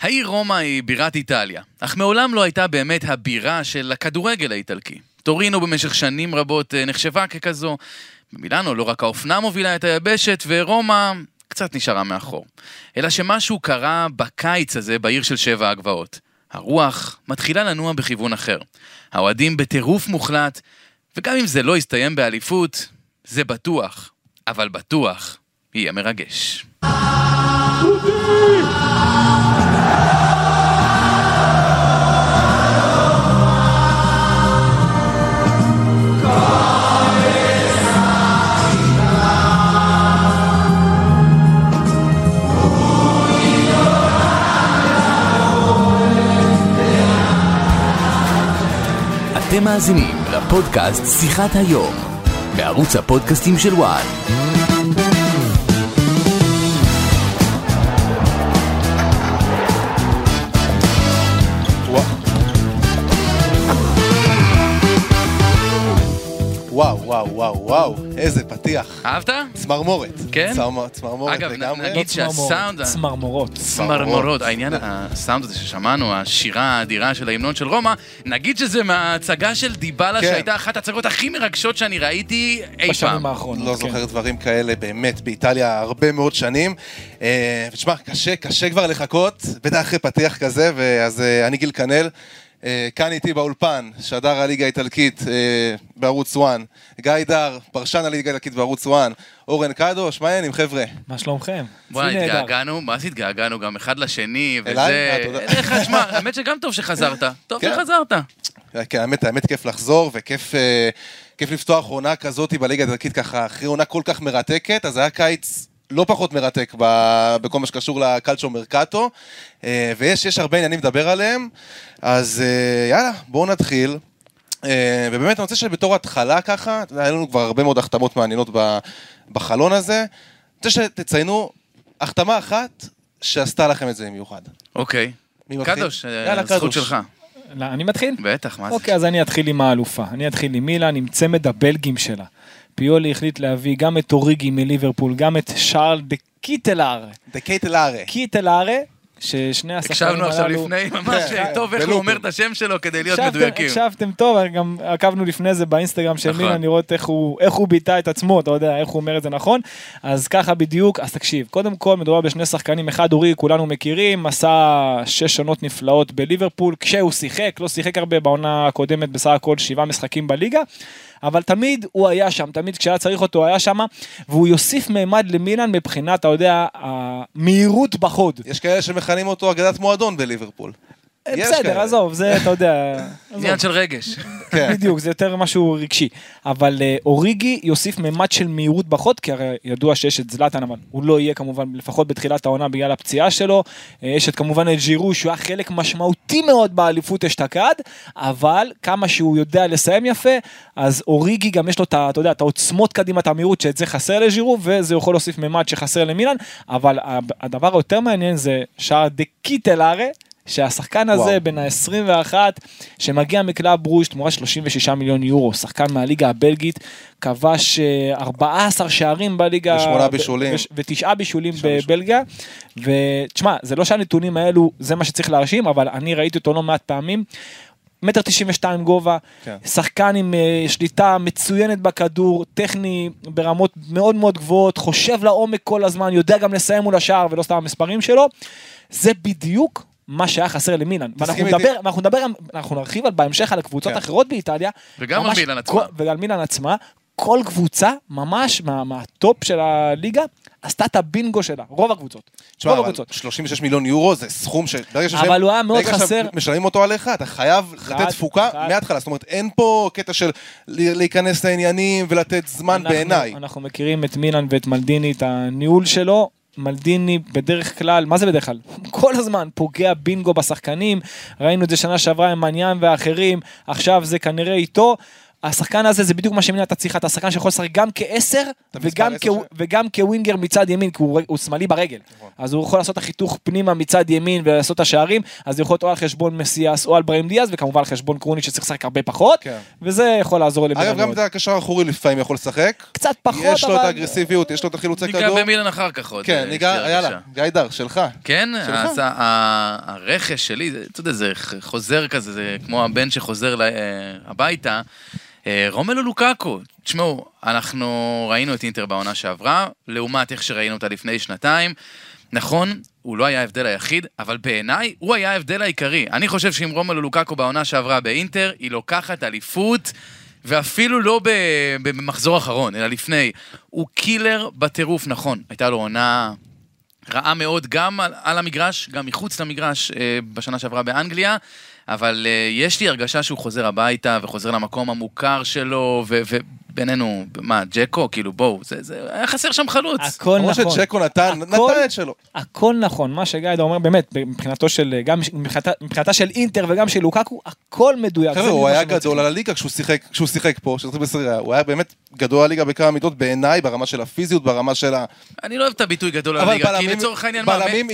העיר רומא היא בירת איטליה, אך מעולם לא הייתה באמת הבירה של הכדורגל האיטלקי. טורינו במשך שנים רבות אה, נחשבה ככזו. במילאנו לא רק האופנה מובילה את היבשת, ורומא קצת נשארה מאחור. אלא שמשהו קרה בקיץ הזה בעיר של שבע הגבעות. הרוח מתחילה לנוע בכיוון אחר. האוהדים בטירוף מוחלט, וגם אם זה לא יסתיים באליפות, זה בטוח, אבל בטוח, יהיה מרגש. אתם מאזינים לפודקאסט שיחת היום, בערוץ הפודקאסטים של וואן. וואו, וואו, וואו, וואו, איזה פתיח. אהבת? צמרמורת. כן? צמר- צמרמורת אגב, לגמרי. נגיד שהסאונד... צמרמורות. צמרמורות, העניין, הסאונד הזה ששמענו, השירה האדירה של ההמנון של רומא, נגיד שזה מההצגה של דיבלה, כן. שהייתה אחת ההצגות הכי מרגשות שאני ראיתי אי בשנים פעם. האחרונות. לא כן. זוכר דברים כאלה באמת באיטליה הרבה מאוד שנים. אה, ותשמע, קשה, קשה כבר לחכות, בטח אחרי פתיח כזה, ואז אה, אני גיל כנל. אה, כאן איתי באולפן, שדר הליגה האיטלקית אה, בערוץ 1, גיא דר, פרשן הליגה האיטלקית בערוץ 1, אורן קדוש, מה העניינים חבר'ה? מה שלומכם? וואי. התגעגענו, מה זה התגעגענו? גם אחד לשני, וזה... אליי? אה, תודה. אליך, תשמע, האמת שגם טוב שחזרת. טוב כן. שחזרת. כן, האמת, האמת כיף לחזור, וכיף כיף לפתוח עונה כזאת בליגה האיטלקית ככה, אחרי עונה כל כך מרתקת, אז היה קיץ לא פחות מרתק בכל מה שקשור לקלצ'ו מרקטו, אה, ויש יש הרבה עניינים לדבר עליהם, אז אה, יאללה, בואו נתחיל. אה, ובאמת אני רוצה שבתור התחלה ככה, אתה יודע, היה לנו כבר הרבה מאוד החתמות מעניינות בחלון הזה, אני רוצה שתציינו החתמה אחת שעשתה לכם את זה במיוחד. אוקיי. מי מתחיל? קדוש, יאללה, זכות קדוש. שלך. לא, אני מתחיל? בטח, מה זה? אוקיי, אז אני אתחיל עם האלופה. אני אתחיל עם מילאן, עם צמד הבלגים שלה. פיולי החליט להביא גם את אוריגי מליברפול, גם את שארל דה קיטלאר. דקייטלארה. קיטלארה, ששני השחקנים הללו... הקשבנו עכשיו לפני, ממש כן, טוב איך הוא. אומר את השם שלו כדי להיות מדויקים. הקשבתם טוב, גם עקבנו לפני זה באינסטגרם של נכון. מילאן לראות איך הוא, ביטא את עצמו, אתה יודע, איך הוא אומר את זה נכון. אז ככה בדיוק, אז תקשיב, קודם כל מדובר בשני שחקנים, אחד אורי, כולנו מכירים, עשה שש עונות נפלאות בליברפול, כשהוא שיחק, לא שיחק הרבה בעונה הקודמת, בסך הכל שבעה משחקים בליגה. אבל תמיד הוא היה שם, תמיד כשהיה צריך אותו הוא היה שם, והוא יוסיף מימד למילאן מבחינת, אתה יודע, המהירות בחוד. יש כאלה שמכנים אותו אגדת מועדון בליברפול. יש בסדר. עזוב, זה, אתה יודע. עניין של רגש. כן. בדיוק, זה יותר משהו רגשי. אבל אה, אוריגי יוסיף ממד של מהירות בחוד, כי הרי ידוע שיש את זלאטן, אבל הוא לא יהיה כמובן, לפחות בתחילת העונה בגלל הפציעה שלו. אה, יש את כמובן את ג'ירו, שהוא היה חלק משמעותי מאוד באליפות אשתקד, אבל כמה שהוא יודע לסיים יפה, אז אוריגי גם יש לו אתה יודע, את העוצמות קדימה, את המהירות, שאת זה חסר לג'ירו, וזה יכול להוסיף ממד שחסר למילן, אבל ה- הדבר היותר מעניין זה שער דה קיטלארה. שהשחקן הזה וואו. בן ה-21 שמגיע מקלאב ברוז' תמורת 36 מיליון יורו, שחקן מהליגה הבלגית, כבש אה, 14 שערים בליגה, ושמונה בישולים. ותשעה בישולים. בבלגיה, ותשמע, זה לא שהנתונים האלו זה מה שצריך להרשים, אבל אני ראיתי אותו לא מעט פעמים. מטר תשעים ושתיים גובה, כן. שחקן עם אה, שליטה מצוינת בכדור, טכני ברמות מאוד מאוד גבוהות, חושב לעומק כל הזמן, יודע גם לסיים מול השער ולא סתם המספרים שלו, זה בדיוק מה שהיה חסר למילאן. ואנחנו? נדבר, ואנחנו נדבר, אנחנו נרחיב על בהמשך על הקבוצות כן. האחרות באיטליה. וגם על מילאן כל- עצמה. ועל מילאן עצמה, כל קבוצה ממש מה- מהטופ של הליגה עשתה את הבינגו שלה, רוב הקבוצות. תשמע, רוב אבל הקבוצות. 36 מיליון יורו זה סכום ש... ברגע שיש אבל הוא היה מאוד ברגע חסר. שמשלמים אותו עליך, אתה חייב חד- לתת תפוקה חד. מההתחלה. זאת אומרת, אין פה קטע של להיכנס לעניינים ולתת זמן בעיניי. אנחנו מכירים את מילאן ואת מלדיני, את הניהול שלו. מלדיני בדרך כלל, מה זה בדרך כלל? כל הזמן פוגע בינגו בשחקנים, ראינו את זה שנה שעברה עם מניין ואחרים, עכשיו זה כנראה איתו. השחקן הזה זה בדיוק מה שמניע את צריכה, אתה שחקן שיכול לשחק גם כעשר וגם, כ... וגם כווינגר מצד ימין, כי הוא, הוא שמאלי ברגל. אז הוא יכול לעשות את החיתוך פנימה מצד ימין ולעשות את השערים, אז זה יכול להיות או על חשבון מסיאס או על בראים דיאז, וכמובן על חשבון קרוני שצריך לשחק הרבה פחות, כן. וזה יכול לעזור לבן אגב, גם. את הקשר האחורי לפעמים יכול לשחק. קצת פחות, יש לו את אבל- האגרסיביות, יש לו את החילוצי ניגע כדור. במילן אחר כך עוד. כן, אה, ניגע, יאללה. גיידר, שלך. כן, שלך. אז ה- ה- הרכש שלי, אתה יודע, זה חוזר כזה, זה כמו הבן שחוזר אה, הביתה. אה, רומלו לוקאקו, תשמעו, אנחנו ראינו את אינטר בעונה שעברה, לעומת איך שראינו אותה לפני שנתיים. נכון, הוא לא היה ההבדל היחיד, אבל בעיניי הוא היה ההבדל העיקרי. אני חושב שאם רומלו לוקאקו בעונה שעברה באינטר, היא לוקחת אליפות, ואפילו לא במחזור אחרון, אלא לפני. הוא קילר בטירוף, נכון, הייתה לו עונה רעה מאוד גם על, על המגרש, גם מחוץ למגרש אה, בשנה שעברה באנגליה, אבל אה, יש לי הרגשה שהוא חוזר הביתה וחוזר למקום המוכר שלו, ו- ובינינו, מה, ג'קו? כאילו, בואו, זה, זה, היה חסר שם חלוץ. הכל נכון. שצ'קו נתן, הכל- נתן את שלו. הכל נכון, מה שגיידה אומר באמת, מבחינתו של, גם מבחינתה, מבחינתה של אינטר וגם של לוקקו, הכל מדויק. חבר'ה, הוא היה גדול. על הליגה כשהוא שיחק, כשהוא שיחק פה, כשהוא שיחק בסריה, הוא היה באמת גדול על הליגה בכמה מידות בעיניי, ברמה של הפיזיות, ברמה של ה... אני לא אוהב את הביטוי גדול על אבל הליגה, כי לצורך העניין, מה, בלמים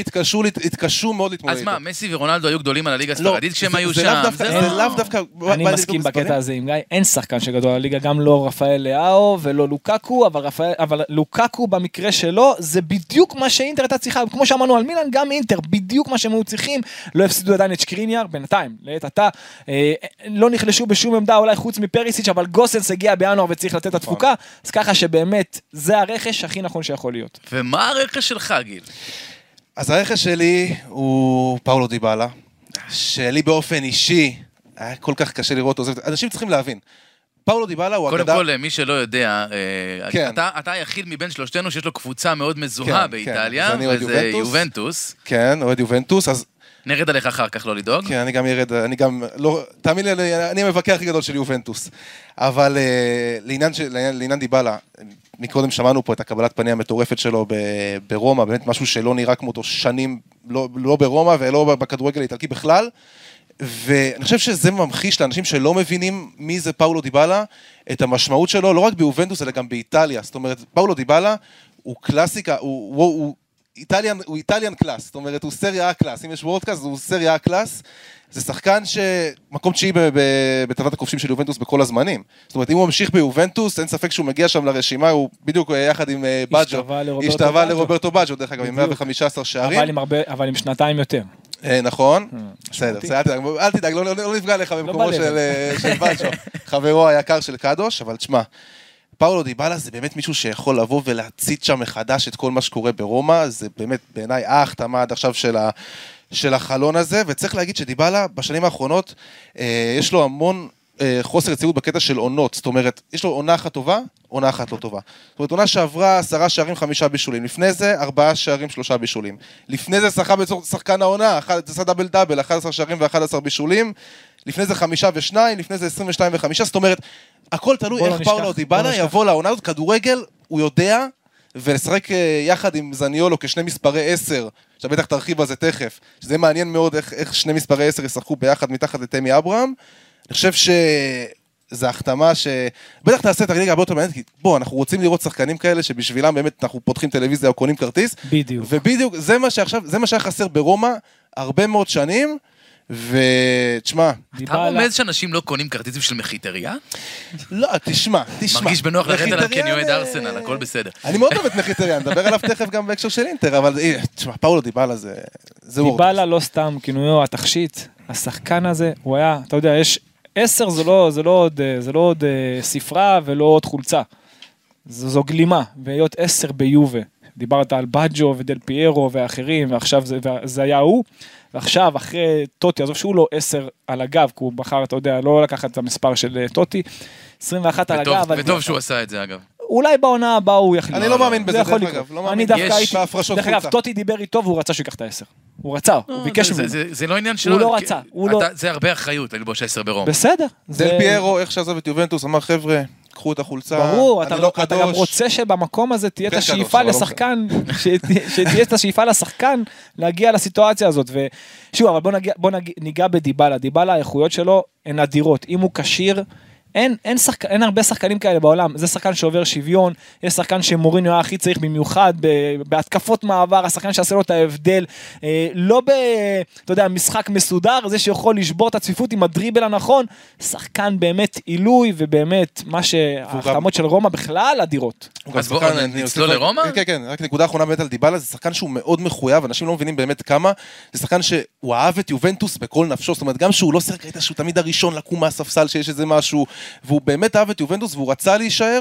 התקשו מאוד להתמודד אז מה. מסי ורונלדו היו גדולים על הליגה לא, הספרדית כשהם היו שם? זה לא- לאו דווקא... אני מסכים. בקטע הזה עם גיא, אין שחקן שגדול על הליגה, גם לא רפאל לאהו ולא לוקקו, אבל, רפאל, אבל לוקקו במקרה שלו, זה בדיוק מה שאינטר הייתה צריכה, כמו שאמרנו על מילאן, גם אינטר, בדיוק מה שהם היו צריכים, לא הפסידו עדיין את שקריניאר, בינתיים, לעת עתה, אה, לא נחלשו בשום עמדה, אולי חוץ מפריסיץ', אבל גוסנס הגיע בינואר וצריך לתת את התפוקה, אז ככה שבאמת, זה הרכש הכי נכון שיכול להיות. ומה הרכש שלך, גיל? אז הרכש שלי הוא פאולו דיבאלה, שלי באופן אישי היה כל כך קשה לראות אותו. אנשים צריכים להבין, פאולו דיבאלה הוא קודם אגדה... כל, מי שלא יודע, אה, כן. אתה אתה היחיד מבין שלושתנו שיש לו קבוצה מאוד כן, מזוהה כן. באיטליה, אוהד וזה יובנטוס. יובנטוס. כן, אוהד יובנטוס, אז נרד עליך אחר כך, לא לדאוג. כן, אני גם ירד, אני גם, לא, תאמין לי, אני- המבקר הכי גדול של יובנטוס. אבל אה, לעניין, של- לעניין, לעניין דיבלה, מקודם שמענו פה את הקבלת פנים המטורפת שלו ב, ברומא, באמת משהו שלא נראה כמותו שנים, לא, לא ברומא ולא בכדורגל האיטלקי בכלל. ואני חושב שזה ממחיש לאנשים שלא מבינים מי זה פאולו דיבלה, את המשמעות שלו, לא רק ביובנטוס, אלא גם באיטליה. זאת אומרת, פאולו דיבלה הוא קלאסיקה, הוא, הוא, הוא Italian, הוא Italian class, זאת אומרת, הוא סריה A class, אם יש world class, הוא סריה A class. זה שחקן שמקום תשיעי בטבלת הכובשים של יובנטוס בכל הזמנים. זאת אומרת, אם הוא ממשיך ביובנטוס, אין ספק שהוא מגיע שם לרשימה, הוא בדיוק אה, יחד עם אה, בג'ו. השתווה לרוברטו בג'ו. דרך אגב, עם בדיוק. 115 שערים. אבל עם הרבה, אבל עם שנתיים יותר. אה, נכון, בסדר, משמעותי. בסדר, אל תדאג, לא- לא לא נפגע לך במקומו בא לי. של אה, של בג'ו, חברו היקר של קדוש, אבל תשמע, פאולו דיבאלה זה באמת מישהו שיכול לבוא ולהצית שם מחדש את כל מה שקורה ברומא, זה באמת בעיניי ההחתמה עד עכשיו של, ה, של החלון הזה, וצריך להגיד שדיבאלה בשנים האחרונות, אה, יש לו המון אה, חוסר יציבות בקטע של עונות, זאת אומרת, יש לו עונה אחת טובה, עונה אחת לא טובה. זאת אומרת, עונה שעברה עשרה שערים, חמישה בישולים, לפני זה ארבעה שערים, שלושה בישולים. לפני זה שחקן בתור שחקן העונה, עשה דאבל דאבל, 11 שערים ו-11 בישולים. לפני זה חמישה ושניים, לפני זה 22 וחמישה, זאת אומרת, הכל תלוי איך פאולו נשכח. יבוא לעונה הזאת, כדורגל, הוא יודע, ולשחק אה, יחד עם זניולו כשני מספרי עשר, עכשיו בטח תרחיב על זה תכף, שזה מעניין מאוד איך, איך שני מספרי עשר ישחקו ביחד מתחת לתמי אברהם. אני חושב שזו החתמה ש... בטח תעשה את הליגה הרבה יותר מעניינת, כי בוא, אנחנו רוצים לראות שחקנים כאלה שבשבילם באמת אנחנו פותחים טלוויזיה או קונים כרטיס, בדיוק. ובדיוק, זה מה שעכשיו, זה מה שהיה חסר ברומא הרבה מאוד שנים, ותשמע, אתה רומז שאנשים לא קונים כרטיסים של מחיטריה? לא, תשמע, תשמע. מרגיש בנוח לרדת עליו מחיטריאן, כנועד אה, ארסנל, הכל בסדר. אני מאוד אוהב את מחיטריאן, נדבר עליו תכף גם בהקשר של אינטר, אבל אה, תשמע, פאולו דיבאלה זה... דיבלה לא סתם כינויו התכשיט, השחקן הזה, הוא היה, אתה יודע, יש עשר זה לא, זה לא עוד, אה, זה לא עוד אה, ספרה ולא עוד חולצה. זו, זו גלימה, והיות עשר ביובה. דיברת על בג'ו ודל פיירו ואחרים, ועכשיו זה, זה היה הוא, ועכשיו אחרי טוטי, עזוב שהוא לא עשר על הגב, כי הוא בחר, אתה יודע, לא לקחת את המספר של אה, טוטי, 21 על וטוב- הגב. אבל- וטוב שהוא עשה את זה, אגב. אולי בעונה הבאה הוא יחליט. אני לא מאמין בזה, יכול דרך. אגב, לא מאמין. אני דווקא הייתי, בהפרשות דרך אגב. טוטי דיבר איתו והוא רצה שהוא ייקח את העשר. הוא רצה, הוא ביקש זה- ממנו. זה- זה לא עניין שלו. הוא לא רצה, הוא לא- אתה- זה הרבה אחריות ללבוש עשר ברום. בסדר. דל זה- פיירו, איך שעזב את יובנטוס, אמר חבר'ה, קחו את החולצה, ברור, אני אתה, לא אתה גם. רוצה שבמקום הזה תהיה את השאיפה לא לשחקן, שתה- שתהיה את השאיפה לשחקן להגיע לסיטואציה הזאת. ושוב, אבל בוא, נגיע, בוא נגיע, ניגע בדיבלה. דיבלה, האיכויות שלו הן אדירות. אם הוא כשיר, אין, אין, שחק... אין הרבה שחקנים כאלה בעולם, זה שחקן שעובר שוויון, יש שחקן שמוריניו היה הכי צריך במיוחד ב... בהתקפות מעבר, השחקן שיעשה לו את ההבדל, אה, לא ב... אתה יודע, משחק מסודר, זה שיכול לשבור את הצפיפות עם הדריבל הנכון, שחקן באמת עילוי, ובאמת, מה שההחתמות של רומא בכלל אדירות. אז בוא, שחקן, נ- אני נצלול לרומא? כן, כן, רק נקודה אחרונה באמת על דיבלה, זה שחקן שהוא מאוד מחויב, אנשים לא מבינים באמת כמה, זה שחקן שהוא אהב את יובנטוס בכל נפשו, זאת אומרת, גם שהוא לא שיחק, ראית שהוא תמיד הראשון לקום מהספסל, שיש איזה משהו, והוא באמת אהב את יובנטוס והוא רצה להישאר,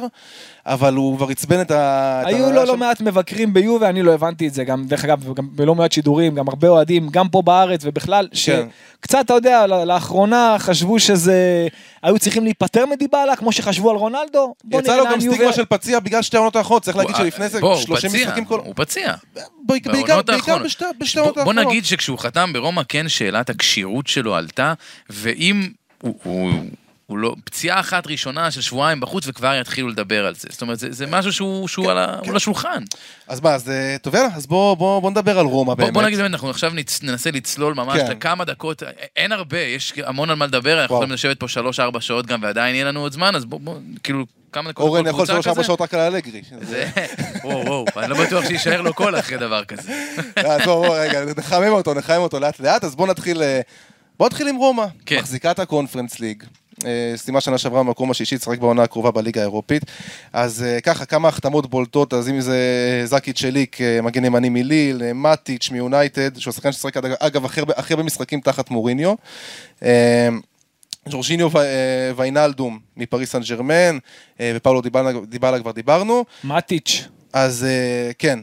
אבל הוא כבר עצבן את ה... היו לו לא. מעט מבקרים ביובה, אני לא הבנתי את זה, גם, דרך אגב, גם בלא מעט שידורים, גם הרבה אוהדים, גם פה בארץ, ובכלל, כן. שקצת, אתה יודע, לאחרונה חשבו שזה, היו צריכים להיפטר מדיבלה, כמו שחשבו על רונלדו, בוא יצא לו גם יובה... סטיגמה של פציע בגלל שתי העונות האחרונות, צריך להגיד הוא- שלפני זה בוא, 30 הוא פציע, משחקים כל... הוא פציע. בעיקר, בעיקר, בעונות בעיקר האחרונות. בשתי בשתי בוא- העונות בוא האחרונות. נגיד שכשהוא חתם ברומא, כן שאלת הכשירות שלו עלתה, ואם הוא... הוא הוא לא, פציעה אחת ראשונה של שבועיים בחוץ וכבר יתחילו לדבר על זה. זאת אומרת, זה, זה משהו שהוא, שהוא על, ה, הוא על השולחן. אז מה, אז אה, טוב, יאללה, אז בוא- בוא בוא נדבר על רומא באמת. בוא נגיד באמת, אנחנו עכשיו נצ, ננסה לצלול ממש כן. לכמה דקות, אין הרבה, יש המון על מה לדבר, אנחנו. יכולים לשבת פה שלוש-ארבע שעות גם ועדיין יהיה לנו עוד זמן, אז בוא, בוא כאילו, כמה דקות אורן כל יכול קבוצה שלוש ארבע כזה? שעות רק על אלגרי. זה, וואו, וואו, אני לא בטוח שיישאר לו קול אחרי דבר כזה. אז בוא, בוא, רגע, נחמם אותו, נחמם אותו לאט לאט, אז בוא נתחיל, אה, בוא נתחיל עם רומא. כן. מחזיקה את הקונפרנס ליג. אה, סיימה שנה שעברה במקום השישי, תשחק בעונה הקרובה בליגה האירופית. אז אה, ככה, כמה החתמות בולטות, אז אם זה זקי צ'ליק, אה, מגן ימני מליל, מטיץ' מיונייטד, שהוא השחקן ששיחק אגב- אגב הכי הרבה- משחקים תחת מוריניו. ג'ורג'יניו ויינלדום מפריס סן ג'רמן, ופאולו דיבלה כבר דיברנו. מטיץ', אז כן,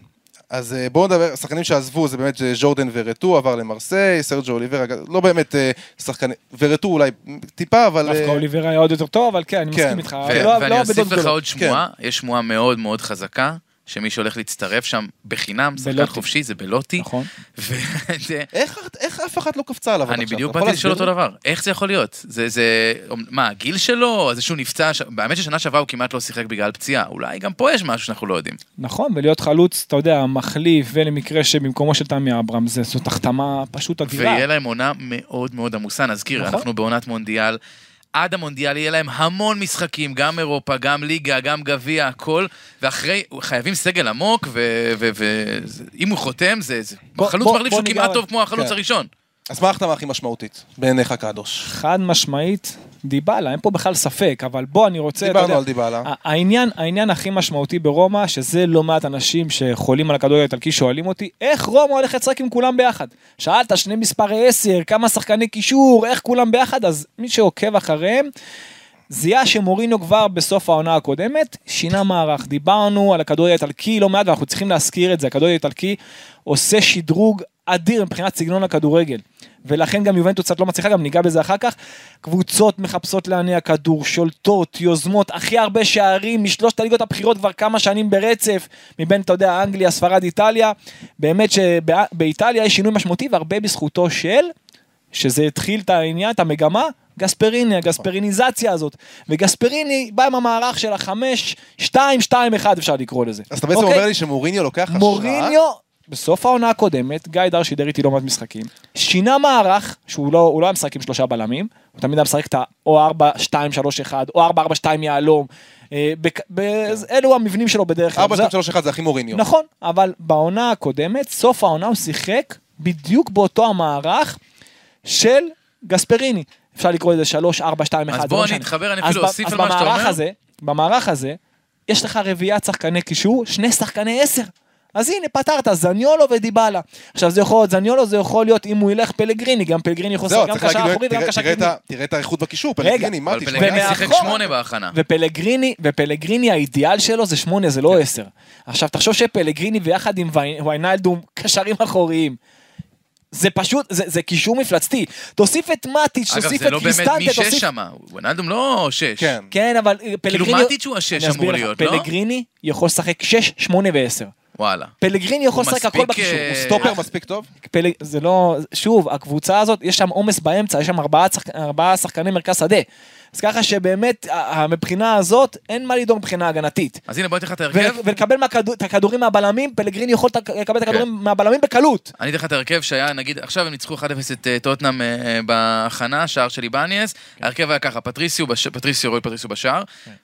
אז אה, בואו נדבר, השחקנים שעזבו זה באמת אה, ז'ורדן ורטו, עבר למרסיי, סרג'ו אוליברה, לא באמת אה, שחקנים, ורטו אולי טיפה, אבל... דווקא אה, אוליבר היה עוד יותר טוב, אבל כן, אני כן. מסכים איתך, אבל לא- ואני לא אוסיף לך. עוד שמועה, יש שמועה מאוד מאוד חזקה, שמי שהולך להצטרף שם בחינם, שחקן. חופשי, זה בלוטי. נכון. וזה- איך, איך אף אחד לא קפצה עליו עד אני עכשיו? בדיוק באתי לשאול אותו? דבר, איך זה יכול להיות? זה, זה, מה, הגיל שלו? זה שהוא נפצע, ש- באמת ששנה שעברה הוא כמעט לא שיחק בגלל פציעה, אולי גם פה יש משהו שאנחנו לא יודעים. נכון, ולהיות חלוץ, אתה יודע, מחליף, ולמקרה שבמקומו של תמי אברהם, זה- זאת החתמה פשוט אדירה. ויהיה להם עונה מאוד מאוד עמוסה, נזכיר, נכון. אנחנו בעונת מונדיאל. עד המונדיאל יהיה להם המון משחקים, גם אירופה, גם ליגה, גם גביע, הכל, ואחרי, חייבים סגל עמוק, ואם הוא חותם, זה, זה בוא- חלוץ בוא- מחליף בוא שהוא כמעט טוב כמו החלוץ כן. הראשון. אז מה ההחתמה הכי משמעותית בעיניך קדוש? חד משמעית, דיבלה, אין פה בכלל ספק, אבל בוא, אני רוצה, דיברנו יודע, על דיבלה. העניין, העניין הכי משמעותי ברומא, שזה לא מעט אנשים שחולים על הכדורגל האיטלקי שואלים אותי, איך רומא הולכת לשחק עם כולם ביחד? שאלת, שני מספרי 10, כמה שחקני קישור, איך כולם ביחד? אז מי שעוקב אחריהם, זיהה שמורינו כבר בסוף העונה הקודמת, שינה מערך. דיברנו על הכדורגל האיטלקי לא מעט, ואנחנו צריכים להזכיר את זה, הכדורגל האיטלקי עושה שדרוג אדיר מבחינת סגנון הכדורגל. ולכן גם יובנטוס קצת לא מצליחה, גם ניגע בזה אחר כך. קבוצות מחפשות להניע כדור, שולטות, יוזמות, הכי הרבה שערים משלושת הליגות הבכירות כבר כמה שנים ברצף, מבין, אתה יודע, אנגליה, ספרד, איטליה. באמת שבאיטליה יש שינוי משמעותי והרבה בזכותו של, שזה התחיל את העניין, את המגמה, גספריני, הגספריניזציה הזאת. וגספריני בא עם המערך של החמש, שתיים, שתיים, אחד אפשר לקרוא לזה. אז אתה בעצם אוקיי? אומר לי שמוריניו לוקח השראה? מוריניו, בסוף העונה הקודמת, גיא דר שידר איתי לא מעט משחקים, שינה מערך, שהוא לא, לא היה משחק עם שלושה בלמים, הוא תמיד היה משחק את ה-או 4, 2, 3, 1, או 4, 4, 2 יהלום. אה, ב- אלו המבנים שלו בדרך כלל. 4, זה- 2, 3, 1 זה הכי מוריניו. נכון, אבל בעונה הקודמת, סוף העונה הוא שיחק בדיוק באותו המערך של גספריני. אפשר לקרוא לזה 3, 4, 2, 1, אז בוא לא אני. אתחבר, אני אז אפילו אוסיף אז על מה שאתה במערך אומר. הזה, במערך הזה, יש לך רביעיית שחקני קישור, שני שחקני עשר. אז הנה, פתרת, זניולו ודיבלה. עכשיו זה יכול להיות, זניולו זה יכול להיות, אם הוא ילך פלגריני, גם פלגריני לשחק גם קשר אחורי וגם קשר את קדמי. תראה את האיכות בקישור, רגע, פלגריני, אבל מטיש. פלגריני מה- שיחק שמונה בהכנה. ופלגריני, ופלגריני האידיאל שלו זה שמונה, זה לא כן. עשר. עכשיו תחשוב שפלגריני ויחד עם ויינלדום קשרים אחוריים. זה פשוט, זה, זה קישור מפלצתי. תוסיף את מטיץ', אגב, תוסיף זה את לא באמת קריסטנטה, מי שש תוסיף... שם, ונאלדום לא שש. כן. כן, אבל אה, פלגריני... מטיץ' הוא השש אני אסביר אמור לך, להיות, לא? פלגריני יכול לשחק 6, 8 ו-10. וואלה. פלגריני יכול לשחק הכל מספיק, בקישור. אה, הוא סטופר מספיק טוב? פלג... זה לא... שוב, הקבוצה הזאת, יש שם עומס באמצע, יש שם ארבעה, שחק... ארבעה שחקני מרכז שדה. אז ככה שבאמת, מבחינה הזאת, אין מה לדאוג מבחינה הגנתית. אז הנה בוא ניתן לך את ו- ההרכב. ולקבל מהכדור- את הכדורים מהבלמים, פלגריני יכול לקבל את הכדורים כן. מהבלמים בקלות. אני אתן לך את ההרכב שהיה, נגיד, עכשיו הם ניצחו 1-0 את אה, טוטנאם אה, בהכנה, שער של איבניאס. ההרכב היה ככה, פטריסיו, בש- פטריסיו, רוי פטריסיו בשער,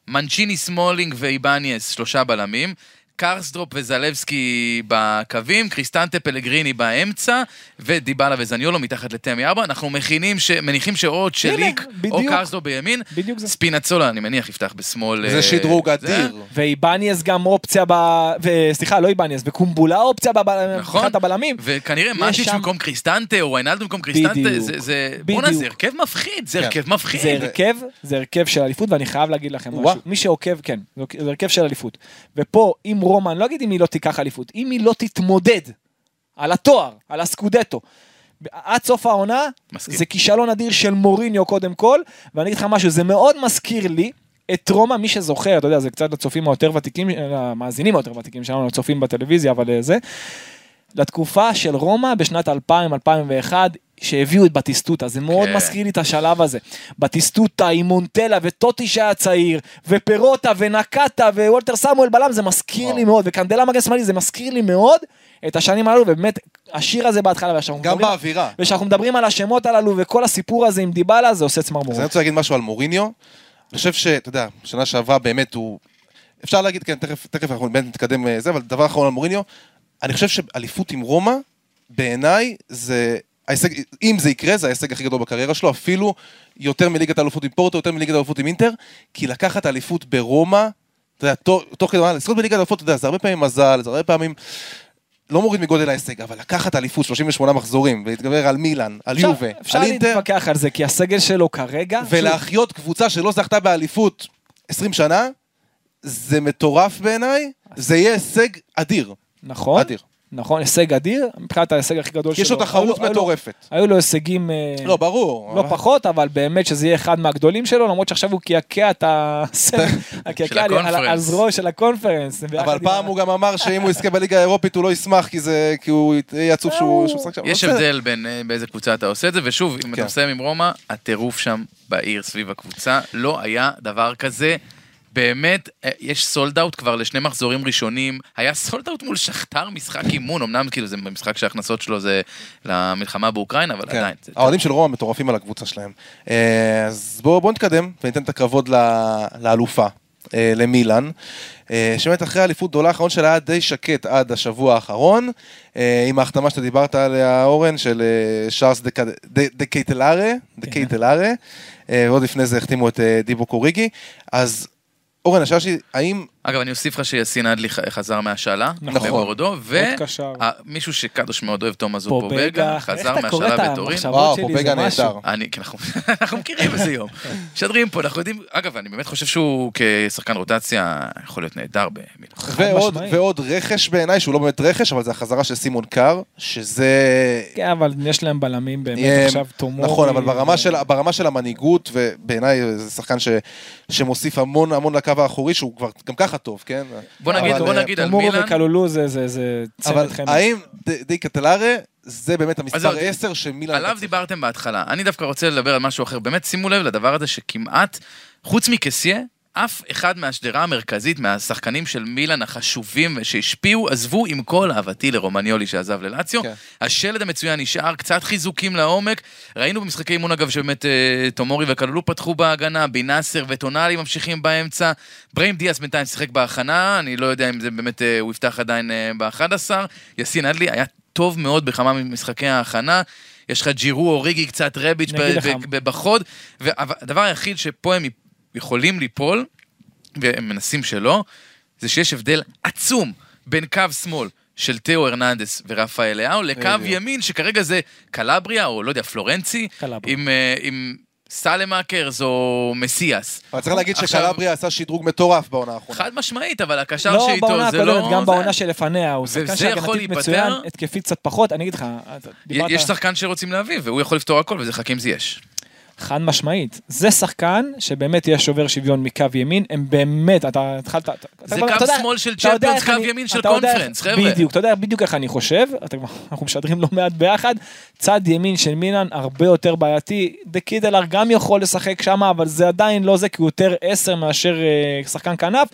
מנצ'יני, סמולינג ואיבניאס, שלושה בלמים. קרסדרופ וזלבסקי בקווים, קריסטנטה פלגריני באמצע, ודיבלה וזניולו מתחת לתמי אברהם. אנחנו מכינים, ש... מניחים שאו צ'ליק או. קרסדרופ בימין. בדיוק זה. ספינצולה, אני מניח, יפתח בשמאל. זה אה, שדרוג. אדיר. ואיבניאס גם אופציה ב... ו... סליחה, לא איבניאס, וקומבולה אופציה בב... נכון. הבלמים. וכנראה שם- במקום קריסטנטה, או ויינלדום במקום קריסטנטה. זה, זה, בואנה. זה הרכב מפחיד, זה כן. הרכב מפחיד. זה הרכב, זה הרכב של אליפות, ואני חייב להגיד לכם. משהו. מי שעוקב, כן, זה הרכב של אליפות. ופה, אם רומא, אני לא אגיד אם היא לא תיקח אליפות, אם היא לא תתמודד על התואר, על הסקודטו, עד סוף העונה, מסכים. זה כישלון אדיר של מוריניו קודם כל, ואני אגיד לך משהו, זה מאוד מזכיר לי את רומא, מי שזוכר, אתה יודע, זה קצת לצופים היותר ותיקים, למאזינים היותר ותיקים שלנו, לצופים בטלוויזיה, אבל אה, זה, לתקופה של רומא בשנת 2000-2001, שהביאו את בטיסטוטה, זה מאוד כן. מזכיר לי את השלב הזה. בטיסטוטה עם מונטלה וטוטי שהיה צעיר, ופירוטה ונקטה ווולטר סמואל בלם, זה מזכיר וואו. לי מאוד, וקנדלה מגן שמאלי, זה מזכיר לי מאוד את השנים הללו, ובאמת, השיר הזה בהתחלה, גם מדברים- באווירה. ושאנחנו מדברים על השמות הללו וכל הסיפור הזה עם דיבלה, זה עושה אז אני צמרמורות. רוצה להגיד משהו על מוריניו. אני חושב שאתה יודע, שנה שעברה באמת הוא... אפשר להגיד, כן, תכף, תכף אנחנו באמת נתקדם אה, זה, אבל דבר אחרון על מוריניו, אני חושב שאליפות עם רומא, בעיניי זה... ההישג, אם זה יקרה, זה ההישג הכי גדול בקריירה שלו, אפילו יותר מליגת האלופות עם פורטו, יותר מליגת האלופות עם אינטר, כי לקחת אליפות ברומא, אתה יודע, תוך, כדי, לזכות בליגת האלופות, אתה יודע, זה הרבה פעמים מזל, זה הרבה פעמים... לא מוריד מגודל ההישג, אבל לקחת אליפות 38 מחזורים, ולהתגבר על מילאן, על אפשר- יובה, אפשר על אינטר, להתווכח על זה, כי הסגל שלו כרגע... ולהחיות קבוצה שלא זכתה באליפות 20 שנה, זה מטורף בעיניי, זה יהיה הישג אדיר. נכון, אדיר. נכון, הישג אדיר, מבחינת ההישג הכי גדול שלו. יש לו תחרות מטורפת. היו לו הישגים... אה, לא, ברור. לא אבל- פחות, אבל באמת שזה יהיה אחד מהגדולים שלו, למרות שעכשיו הוא קעקע את הסמל, קעקע על- על- על הקונפרנס. זרוע של הקונפרנס. אבל עם פעם ה- הוא גם אמר שאם הוא יזכה בליגה האירופית הוא לא ישמח, כי זה- כי הוא יהיה עצוב שהוא משחק שם. יש. הבדל בין אה, באיזה קבוצה אתה עושה את זה, ושוב, אם כן. אתה מסיים עם רומא, הטירוף שם בעיר סביב הקבוצה, לא היה דבר כזה. באמת, אה, יש sold out כבר לשני מחזורים ראשונים. היה sold out מול שכתר משחק אימון, אמנם כאילו זה משחק שההכנסות שלו זה למלחמה באוקראינה, אבל כן. עדיין. האוהדים של רומא מטורפים על הקבוצה שלהם. אה, אז בואו בוא נתקדם וניתן את הכבוד לאלופה, אה, למילאן. אה, שבאמת אחרי האליפות גדולה האחרון שלה היה די שקט עד השבוע האחרון, עם ההחתמה שאתה דיברת עליה, אורן, של שארל דה- קייטלארה, דה קייטלארה, אה, ועוד לפני זה החתימו את דיבוק אוריגי. אז אורן, השאלה שלי, האם אגב, אני אוסיף לך שיאסין אדלי חזר מהשאלה, נכון. בבורדו, קשר. ומישהו שקדוש מאוד אוהב, תומאס פובגה, חזר מהשאלה בטורין. וואו, פובגה. נהדר. אני, כן, אנחנו, אנחנו מכירים איזה יום. משדרים פה, אנחנו יודעים, אגב, אני באמת חושב שהוא כשחקן רוטציה יכול להיות נהדר במילאן. ועוד, רכש בעיניי, שהוא לא באמת רכש, אבל זה החזרה של סימון קאר, שזה... כן, אבל יש להם בלמים באמת עכשיו תומורי. נכון, אבל ברמה ו- של, ברמה של המנהיגות, ובעיניי זה שחקן ש, שמוסיף המון המון לקו האחורי, שהוא כבר גם ככה טוב, כן? בוא נגיד, אבל, בוא אה, נגיד על מילאן, וקלולו זה- זה זה אבל צמד חמד. האם ד- די קטלארה זה באמת המספר זהו, 10 של מילאן? עליו דיברתם בהתחלה. אני דווקא רוצה לדבר על משהו אחר. באמת, שימו לב לדבר הזה שכמעט, חוץ מקסיה, אף אחד מהשדרה המרכזית, מהשחקנים של מילאן החשובים שהשפיעו, עזבו עם כל אהבתי לרומניולי שעזב ללאציו. כן. השלד המצוין נשאר, קצת חיזוקים לעומק. ראינו במשחקי אימון, אגב, שבאמת אה, תומורי וכללו פתחו בהגנה, בינאסר וטונאלי ממשיכים באמצע. בריים דיאס בינתיים שיחק בהכנה, אני לא יודע אם זה באמת, אה, הוא יפתח עדיין אה, ב-11. יאסין אדלי היה טוב מאוד בכמה ממשחקי ההכנה. יש לך ג'ירו אוריגי, קצת רביץ' בחוד, והדבר היחיד שפה הם יכולים ליפול, והם מנסים שלא, זה שיש הבדל עצום בין קו שמאל של תאו הרננדס ורפאל לאאו, לקו בדיוק. ימין, שכרגע זה קלבריה, או לא יודע, פלורנצי, קלבריה. עם, אה, עם סלמאקרס או מסיאס. אבל צריך להגיד שקלבריה עשה שדרוג מטורף בעונה האחרונה. חד משמעית, אבל הקשר לא שאיתו בעונה זה לא... הקודמת, גם זה- בעונה שלפניה, הוא שחקן יכול שהגנתית. מצוין, התקפית קצת פחות, אני אגיד לך, דיברת... יש שחקן שרוצים להביא, והוא יכול לפתור הכל, וזה חכים זייש. חד משמעית. זה שחקן שבאמת יהיה שובר שוויון מקו ימין, הם באמת, אתה התחלת... זה קו שמאל של צ'מפיונס, קו ימין של קונפרנס, חבר'ה. בדיוק, אתה יודע בדיוק איך אני חושב, אנחנו משדרים לא מעט ביחד, צד ימין של מילאן הרבה יותר בעייתי, דה קידלר גם יכול לשחק שם, אבל זה עדיין לא זה, כי הוא יותר עשר מאשר אה, שחקן כנף.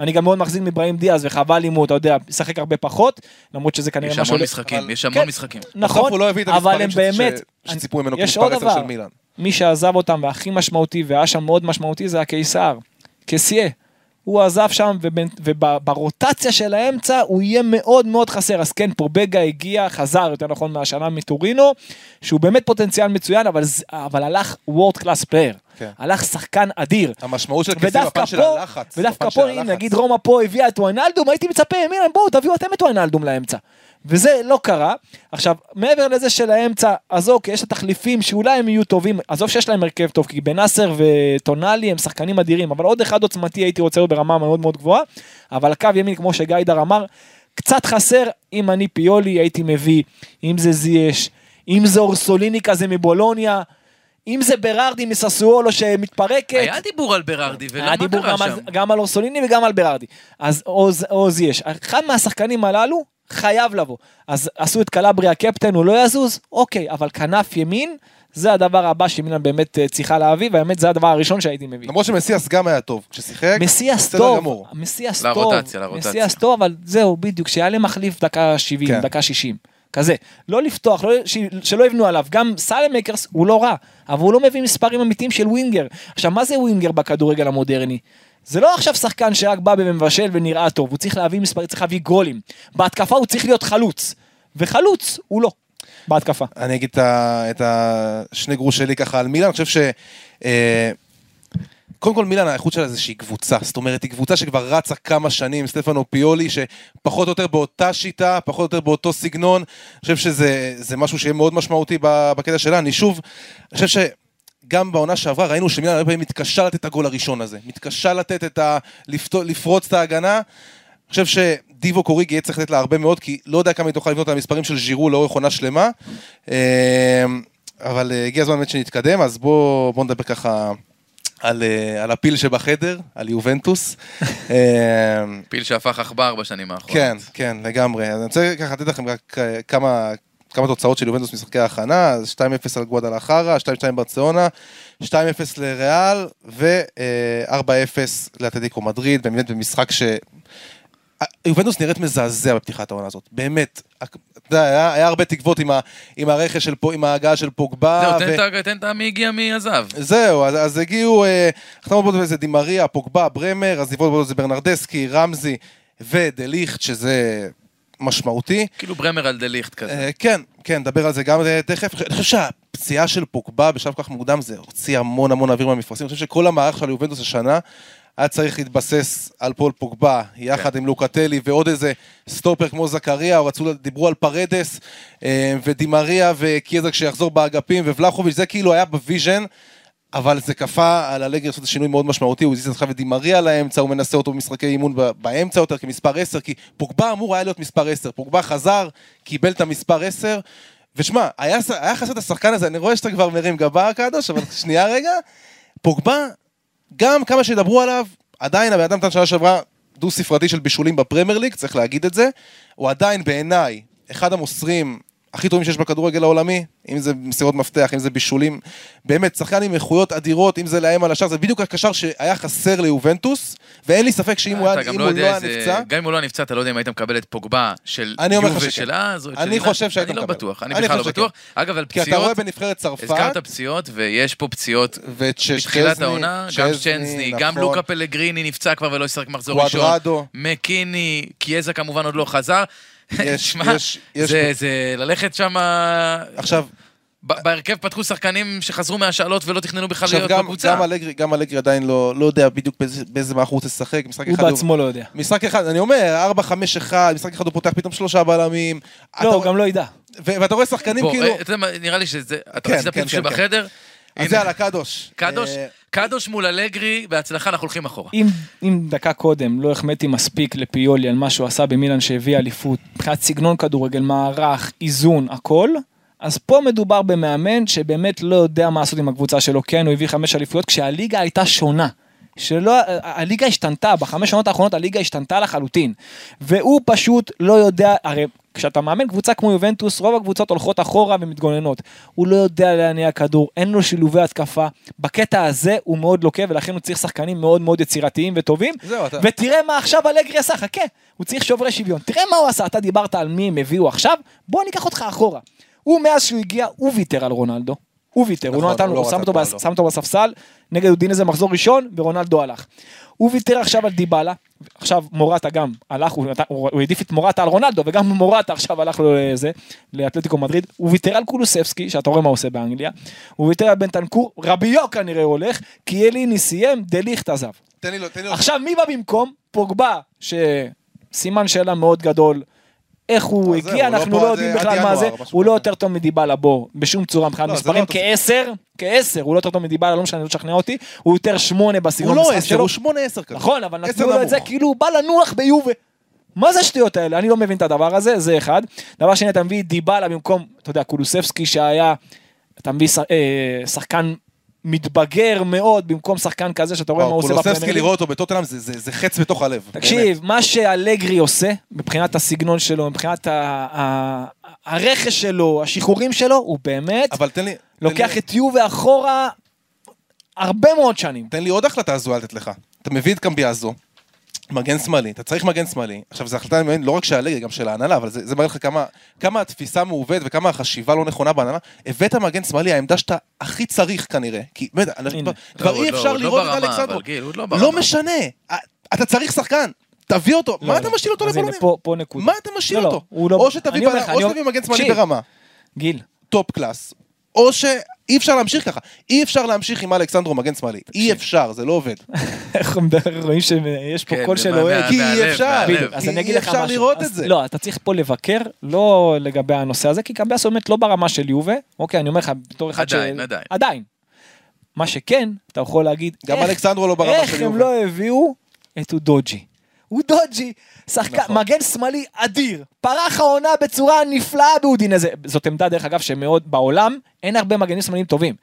אני גם מאוד מחזיק מבראהים דיאז, וחבל אם הוא, אתה יודע, ישחק הרבה פחות, למרות שזה כנראה יש המון משחקים, יש המון כן. משחקים. נכון, בסוף הוא לא הביא את אבל המספרים הם באמת, שציפו ממנו יש כמספר עוד 10 דבר, של מילאן. מי שעזב אותם והכי משמעותי והיה שם מאוד משמעותי זה הקיסר, קסיה. הוא עזב שם וברוטציה של האמצע הוא יהיה מאוד מאוד חסר אז כן פובגה הגיע חזר יותר נכון מהשנה מטורינו שהוא באמת פוטנציאל מצוין אבל, אבל הלך world class player כן. הלך שחקן אדיר המשמעות של ודווקא בפן של הלחץ. ודווקא פה, הנה. נגיד רומא פה הביאה את וויינלדום, הייתי מצפה, מילן, בואו תביאו אתם את וויינלדום לאמצע. וזה לא קרה. עכשיו, מעבר לזה של האמצע, אז אוקיי, יש את התחליפים שאולי הם יהיו טובים, עזוב שיש להם הרכב טוב, כי בנאסר וטונאלי הם שחקנים אדירים, אבל עוד אחד עוצמתי הייתי רוצה לראות ברמה מאוד מאוד גבוהה, אבל הקו ימין, כמו שגיידר אמר, קצת חסר, אם אני פיולי הייתי מביא, אם זה זייש, אם זה אורסוליני כזה מבולוניה, אם זה ברארדי מססואלו שמתפרקת. היה דיבור על ברארדי, היה דיבור קרה גם על, שם? גם על אורסוליני וגם על ברארדי. אז עוז יש. אחד מהשחקנים הללו חייב לבוא. אז עשו את קלברי הקפטן, הוא לא יזוז? אוקיי, אבל כנף ימין, זה הדבר הבא שמילן באמת אה, צריכה להביא, והאמת זה הדבר הראשון שהייתי מביא. למרות שמסיאס גם היה טוב, כששיחק, מסיאס טוב. מסיאס טוב, לרוטציה, לרוטציה. מסיאס טוב, אבל זהו, בדיוק, שיעלה מחליף דקה 70, כן. דקה 60, כזה. לא לפתוח, לא, ש, שלא יבנו עליו, גם סלמקרס הוא לא רע, אבל הוא לא מביא מספרים אמיתיים של ווינגר. עכשיו, מה זה ווינגר בכדורגל המודרני? זה לא עכשיו שחקן שרק בא ומבשל ונראה טוב, הוא צריך להביא מספרים, צריך להביא גולים. בהתקפה הוא צריך להיות חלוץ, וחלוץ הוא לא, בהתקפה. אני אגיד את השני גרוש שלי ככה על מילאן, אני חושב ש... אה, קודם כל מילאן האיכות שלה זה איזושהי קבוצה, זאת אומרת היא קבוצה שכבר רצה כמה שנים, סטפנו פיולי שפחות או יותר באותה שיטה, פחות או יותר באותו סגנון, אני חושב שזה זה משהו שיהיה מאוד משמעותי בקטע שלה, אני שוב, אני חושב שגם בעונה שעברה ראינו שמילאן הרבה פעמים מתקשה לתת את הגול הראשון הזה, מתקשה לתת את ה... לפרוץ את ההגנה, אני חושב שדיבו קוריג יהיה צריך לתת לה הרבה מאוד, כי לא יודע כמה היא תוכל לבנות על המספרים של ז'ירו לאורך עונה שלמה. אה, אבל אה, הגיע הזמן באמת שנתקדם, אז בואו בוא נדבר ככה על, אה, על הפיל שבחדר, על יובנטוס. אה, פיל שהפך עכבר בשנים האחרונות. כן, כן, לגמרי. אז אני רוצה ככה לתת לכם רק אה, כמה... כמה תוצאות של יובנטוס משחקי ההכנה, אז 2-0 על גואדלחרה, 2-2 ברצלונה, 2-0 לריאל ו-4-0 לאטלטיקו מדריד, באמת במשחק ש... יובנטוס נראית מזעזע בפתיחת העונה הזאת, באמת. אתה יודע, היה, היה הרבה תקוות עם, ה, עם הרכש של, פו- עם ההגעה של פוגבה. זהו, תן את ה- תן את מי הגיע מי עזב. זהו, אז, אז הגיעו, אה, החתמות בו זה דימריה, פוגבה, ברמר, אז דיברו בו זה ברנרדסקי, רמזי ודליכט, שזה משמעותי. כאילו ברמר על דה ליכט כזה. אה, כן, כן, נדבר על זה גם אה, תכף. אני חושב שהפציעה של פוגבה בשלב כל כך מוקדם זה הוציא המון המון אוויר מהמפרשים. אני חושב שכל המערך של יובנטוס השנה היה צריך להתבסס על פול פוגבה, יחד כן. עם לוקטלי ועוד איזה סטופר כמו זכריה, או רצו, דיברו על פרדס, אה, ודי מריה וקייזה שיחזור באגפים, וולאחוביץ', זה כאילו היה ב vision. אבל זה כפה על אלגרי לעשות שינוי מאוד משמעותי, הוא הזיז את די מריה לאמצע, הוא מנסה אותו במשחקי אימון באמצע יותר כמספר 10, כי פוגבה אמור היה להיות מספר 10, פוגבה חזר, קיבל את המספר 10, ושמע, היה, היה חסר את השחקן הזה, אני רואה שאתה כבר מרים גבה קדוש, אבל שנייה רגע, פוגבה, גם כמה שידברו עליו, עדיין הבן אדם נתן שנה שעברה דו ספרתי של בישולים בפרמייר ליג, צריך להגיד את זה, הוא עדיין בעיניי אחד המוסרים הכי טובים שיש בכדורגל העולמי, אם זה מסירות מפתח, אם זה בישולים, באמת, שחקן עם איכויות אדירות, אם זה לאיים על השאר, זה בדיוק הקשר שהיה חסר ליובנטוס, ואין לי ספק שאם הוא היה גם לא לא היה. נפצע, גם אם הוא לא נפצע, אתה לא יודע אם היית מקבל את פוגבה של יובה. של אז, אני. חושב שהיית אני לא מקבל. בטוח, אני בכלל לא בטוח. אגב, על כי אתה רואה פציעות, בנבחרת צרפת, הזכרת פציעות, ויש פה פציעות בתחילת העונה, גם צ'נסני, גם נכון. לוקה פלגריני נפצע כבר ולא ישחק מחזור ראשון. מקיני, קיאזה כמובן עוד לא חזר. יש- יש- יש- זה- זה ללכת שם... עכשיו, בהרכב פתחו שחקנים שחזרו מהשאלות ולא תכננו בכלל עכשיו להיות גם, בקבוצה. גם אלגרי, גם אלגרי עדיין לא, לא יודע בדיוק באיזה, באיזה מערך הוא רוצה לשחק, משחק הוא אחד בעצמו לא יודע. משחק אחד, אני אומר, 4-5-1, משחק אחד הוא פותח פתאום שלושה בלמים. אתה לא, הוא גם לא ידע. ו- ואתה רואה שחקנים בוא, כאילו... אה, אתה יודע מה, נראה לי שזה... אתה כן, רצית כן, פיצ'ר כן, כן. אז יאללה, קדוש. קדוש, אה, קדוש מול אלגרי, בהצלחה, אנחנו הולכים אחורה. אם, אם דקה קודם לא החמאתי מספיק לפיולי על מה שהוא עשה במילאן שהביא אליפות, מבחינת סגנון כדורגל, מערך, איזון, הכל, אז פה מדובר במאמן שבאמת לא יודע מה לעשות עם הקבוצה שלו, כן, הוא הביא חמש אליפויות, כשהליגה הייתה שונה. שלא, הליגה השתנתה, בחמש שנות האחרונות הליגה השתנתה לחלוטין. והוא פשוט לא יודע, הרי כשאתה מאמן קבוצה כמו יובנטוס, רוב הקבוצות הולכות אחורה ומתגוננות. הוא לא יודע להניע כדור, אין לו שילובי התקפה. בקטע הזה הוא מאוד לוקה, ולכן הוא צריך שחקנים מאוד מאוד יצירתיים וטובים. זהו, אתה- ותראה מה עכשיו אלגרי עשה, חכה, הוא צריך שוברי שוויון. תראה מה הוא עשה, אתה דיברת על מי הם הביאו עכשיו, בוא ניקח אותך אחורה. הוא מאז שהוא הגיע, הוא ויתר על רונלדו. הוא ויתר, הוא נכון, לא נתן הוא לו, לא הוא שם אותו בס-. שם אותו בספסל, נגד אודינזה מחזור ראשון, ורונלדו הלך. הוא ויתר עכשיו על דיבלה, עכשיו מורטה גם הלך, הוא, הוא, הוא העדיף את מורטה על רונלדו, וגם מורטה עכשיו הלך לו לזה, לאתלטיקו מדריד, הוא ויתר על קולוספסקי, שאתה רואה מה הוא עושה באנגליה, הוא ויתר על בנטנקור, רביו כנראה הולך, קיאליני סיים, דליכט עזב. תן לי לו, תן לי לו. עכשיו מי בא במקום? פוגבה, שסימן שאלה מאוד גדול. איך הוא זהו, הגיע, הוא לא אנחנו לא יודעים בכלל מה זה, הוא לא כזה. יותר טוב מדיבלה בו, בשום צורה, מבחינת לא, מספרים, לא כעשר, כעשר, הוא לא יותר טוב מדיבלה, לא משנה, לא תשכנע אותי, הוא יותר שמונה הוא בסגנון לא המשחק עשר, שלו. הוא שמונה עשר כזה. נכון, אבל עשר נתנו לו את זה. כאילו הוא בא לנוח ביובה. מה זה השטויות האלה? אני לא מבין את הדבר הזה, זה אחד. דבר שני, אתה מביא דיבלה במקום, אתה יודע, קולוספסקי שהיה, אתה מביא אה, שחקן מתבגר מאוד, במקום שחקן כזה שאתה רואה מה הוא עושה בפרמייר ליג. לראות אותו בטוטנאם זה- זה זה חץ בתוך הלב. באמת. תקשיב, מה שאלגרי עושה, מבחינת הסגנון שלו, מבחינת ה- ה- הרכש שלו, השחרורים שלו, הוא באמת אבל תן לי... תן לוקח לי- את יובה אחורה הרבה מאוד שנים. תן לי עוד החלטה הזויה לתת לך. אתה מביא את קמביאזו, מגן שמאלי, אתה צריך מגן שמאלי. עכשיו, זו החלטה לא רק של הליגה, גם של ההנהלה, אבל זה, זה מראה לך כמה, כמה התפיסה מעוות וכמה החשיבה לא נכונה בהנהלה. הבאת מגן שמאלי, העמדה שאתה הכי צריך כנראה. כי באמת. כבר לא, אי לא, אפשר לא לראות את אלכסנדרו. לא משנה, אתה צריך שחקן, תביא אותו. לא, מה לא. אתה משאיר אותו לבלונים? פה- פה נקודה. מה אתה משאיר אותו? לא- או שתביא מגן שמאלי. ברמה. גיל, top class, או שאי אפשר להמשיך ככה. אי אפשר להמשיך עם אלכסנדרו מגן שמאלי. אי אפשר, זה לא עובד. מדבר, רואים שיש פה כן, קול של אוהד. כי אי אפשר. כי אני אגיד אי אפשר. לראות את זה. לא, אתה צריך פה לבקר, לא לגבי הנושא הזה, כי קמביאסו באמת לא ברמה של יובה, אוקיי, אני אומר לך, בתור אחד ש... עדיין, עדיין. עדיין. מה שכן, אתה יכול להגיד, גם אלכסנדרו לא ברמה של איך הם יובה. לא הביאו את אודוג'י. אודוג'י, שחקן, נכון. מגן שמאלי אדיר, פרח העונה בצורה נפלאה באודינזה. זאת עמדה, דרך אגב, שמאוד בעולם, אין הרבה מגנים שמאליים טובים.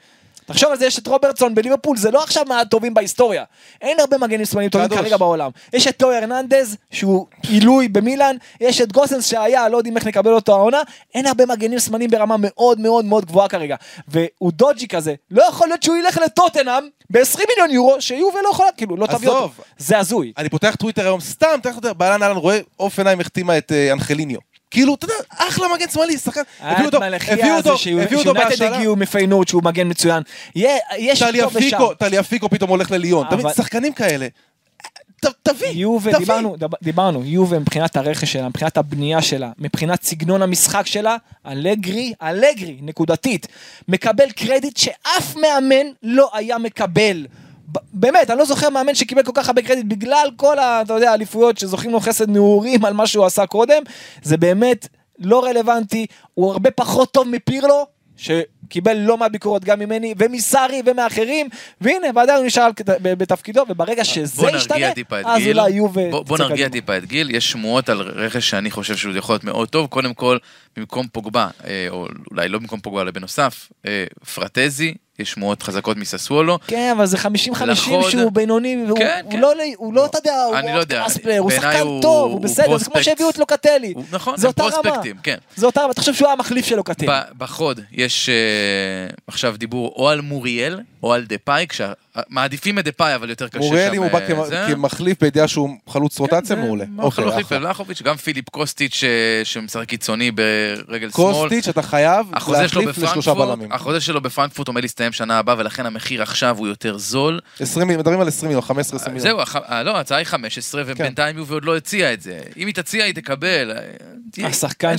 תחשוב על זה, יש את רוברטסון בליברפול, זה לא עכשיו מהטובים בהיסטוריה. אין הרבה מגנים שמאליים טובים. כרגע בעולם. יש את טו הרננדז, שהוא עילוי במילאן, יש את גוסנס שהיה, לא יודעים איך נקבל אותו העונה, אין הרבה מגנים שמאליים ברמה מאוד מאוד מאוד גבוהה כרגע. והוא דודג'י כזה, לא יכול להיות שהוא ילך לטוטנאם ב-20 מיליון יורו, שיובל לא יכולה, כאילו, לא תביא אותו. זה הזוי. אני פותח טוויטר היום, סתם, אתה יודע, באהלן אהלן רואה, עיניים החתימה את אה, אנחליניו. כאילו, אתה יודע, אחלה מגן שמאלי, שחקן. הביאו אותו, הביאו אותו, הביאו אותו בהשאלה. הגיעו מפיינורד שהוא מגן מצוין. יש פה ושם. פיקו, טליה פיקו פתאום הולך לליון. אתה מבין, שחקנים כאלה. תביא, יובה, תביא. דיברנו, דיברנו, יובה מבחינת הרכש שלה, מבחינת הבנייה שלה, מבחינת סגנון המשחק שלה, אלגרי, אלגרי, נקודתית, מקבל קרדיט שאף מאמן לא היה מקבל. באמת, אני לא זוכר מאמן שקיבל כל כך הרבה קרדיט בגלל כל ה... אתה יודע, האליפויות שזוכים לו חסד נעורים על מה שהוא עשה קודם, זה באמת לא רלוונטי, הוא הרבה פחות טוב מפירלו, שקיבל לא מעט ביקורות גם ממני, ומסארי ומאחרים, והנה, ועדיין הוא נשאר בתפקידו, וברגע שזה ישתנה, אז גיל. אולי יובה... בוא- בוא נרגיע קדימה. טיפה את גיל. יש שמועות על רכש שאני חושב שהוא יכול להיות מאוד טוב. קודם כל, במקום פוגבה, אה, או אולי לא במקום פוגבה, אלא בנוסף, אה, פראטזי, יש שמועות חזקות מסאסוולו. כן, אבל זה 50-50 לחוד. שהוא בינוני, והוא כן, הוא כן. לא, הוא לא, אתה יודע, הוא אני לא יודע, class player, הוא שחקן הוא- טוב, הוא בסדר, זה כמו. שהביאו את לוקטלי. הוא- נכון, זה אותה רמה. פרוספקטים, כן. זה אותה רמה, אתה חושב שהוא המחליף של לוקטלי. בחוד יש אה, עכשיו דיבור או על מוריאל או על דפאי, כשמעדיפים את דפאי אבל יותר קשה שם. מוריאל, אם הוא בא אה. כמחליף בידיעה שהוא חלוץ רוטציה, כן, מעולה. זה אוקיי, חלוץ אחלה. ולחוביץ', גם פיליפ קוסטיץ' אה, שמשחק קיצוני ברגל שמאל. קוסטיץ', אתה חייב להחליף לשלושה בלמים. החוזה שלו בפרנקפורט עומד להסתיים שנה הבאה ולכן המחיר עכשיו הוא יותר זול. 20 מיליון, מדברים על 20 מיליון, 15-20 מיליון. זהו, הח- אה, לא, ההצעה היא 15 כן. ובינתיים יובה עוד לא הציעה את זה. אם היא תציע היא תקבל. השחקן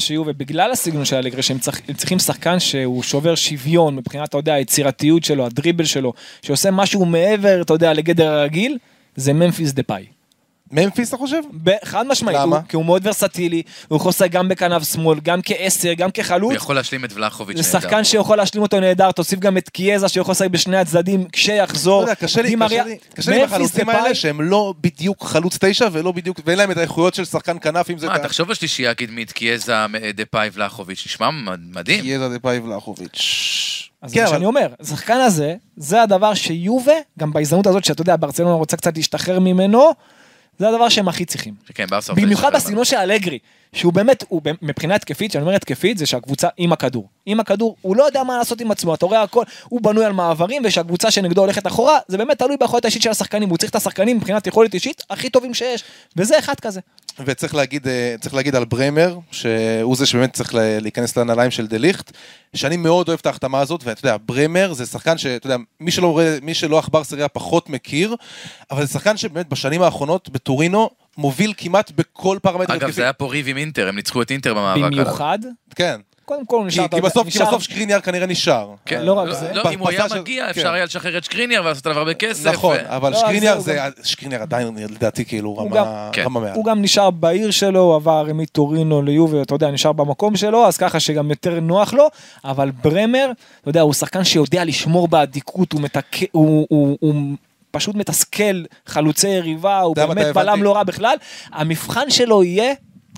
שיובה, בגלל הסגנון של אלגרי, שהם צריכים שחקן שהוא שובר שוויון מבחינת, אתה יודע, היצירתיות שלו, הדריבל שלו, שעושה משהו מעבר, אתה יודע, לגדר הרגיל, זה ממפיס דפאי. ממפיס אתה חושב? חד משמעית, למה? הוא- כי הוא מאוד ורסטילי, הוא יכול לשחק גם בכנף שמאל, גם כעשר, גם הוא כחלוץ. יכול להשלים את ולחוביץ' זה נהדר. שחקן שיכול להשלים אותו נהדר, תוסיף גם את קיאזה שיכול לשחק בשני הצדדים כשיחזור. קשה לי, עם החלוצים האלה שהם לא בדיוק חלוץ תשע ולא בדיוק, ואין להם את האיכויות של שחקן כנף אם זה... מה, תחשוב על שלישייה קדמית, קיאזה, דפאי ולחוביץ', נשמע מדהים. יזע דפאי ולחוביץ'. אז כן, זה מה אבל- שאני אומר, השחקן הזה, זה הדבר שיובה, גם בהזדמנות הזאת שאתה יודע, ברצלונה רוצה קצת להשתחרר ממנו, זה הדבר שהם הכי צריכים. כן, במיוחד בסגנון של אלגרי, שהוא באמת, הוא מבחינה התקפית, כשאני אומר התקפית, זה שהקבוצה עם הכדור. עם הכדור, הוא לא יודע מה לעשות עם עצמו, אתה רואה הכל, הוא בנוי על מעברים, ושהקבוצה שנגדו הולכת אחורה, זה באמת תלוי ביכולת האישית של השחקנים, הוא צריך את השחקנים מבחינת יכולת אישית הכי טובים שיש, וזה אחד כזה. וצריך להגיד, אה, להגיד על ברמר, שהוא זה שבאמת צריך להיכנס לנעליים של דה ליכט, שאני מאוד אוהב את ההחתמה הזאת, ואתה יודע, ברמר זה שחקן שאתה יודע, מי שלא, מי שלא עכבר סריה פחות מכיר, אבל זה שחקן שבאמת בשנים האחרונות בטורינו מוביל כמעט בכל פרמטר אגב, זה היה פה ריב עם אינטר, הם ניצחו את אינטר במאבק. במיוחד, כן. קודם כל הוא נשאר, כי, בסוף, כי נשאר- בסוף שקריניאר כנראה נשאר. כן, לא רק זה. לא, אם הוא היה מגיע, כן. אפשר היה לשחרר את שקריניאר ולעשות עליו הרבה כסף. נכון, ו- אבל לא, שקריניאר זה, שקריניאר עדיין לדעתי כאילו רמה, כן. רמה מעל. הוא גם נשאר בעיר שלו, הוא עבר מטורינו ליובי, אתה יודע, נשאר במקום שלו, אז ככה שגם יותר נוח לו, אבל ברמר, אתה יודע, הוא שחקן שיודע לשמור באדיקות, הוא מתק... הוא, הוא, הוא פשוט מתסכל חלוצי יריבה, הוא באמת? בלם לא רע בכלל. המבחן שלו יהיה...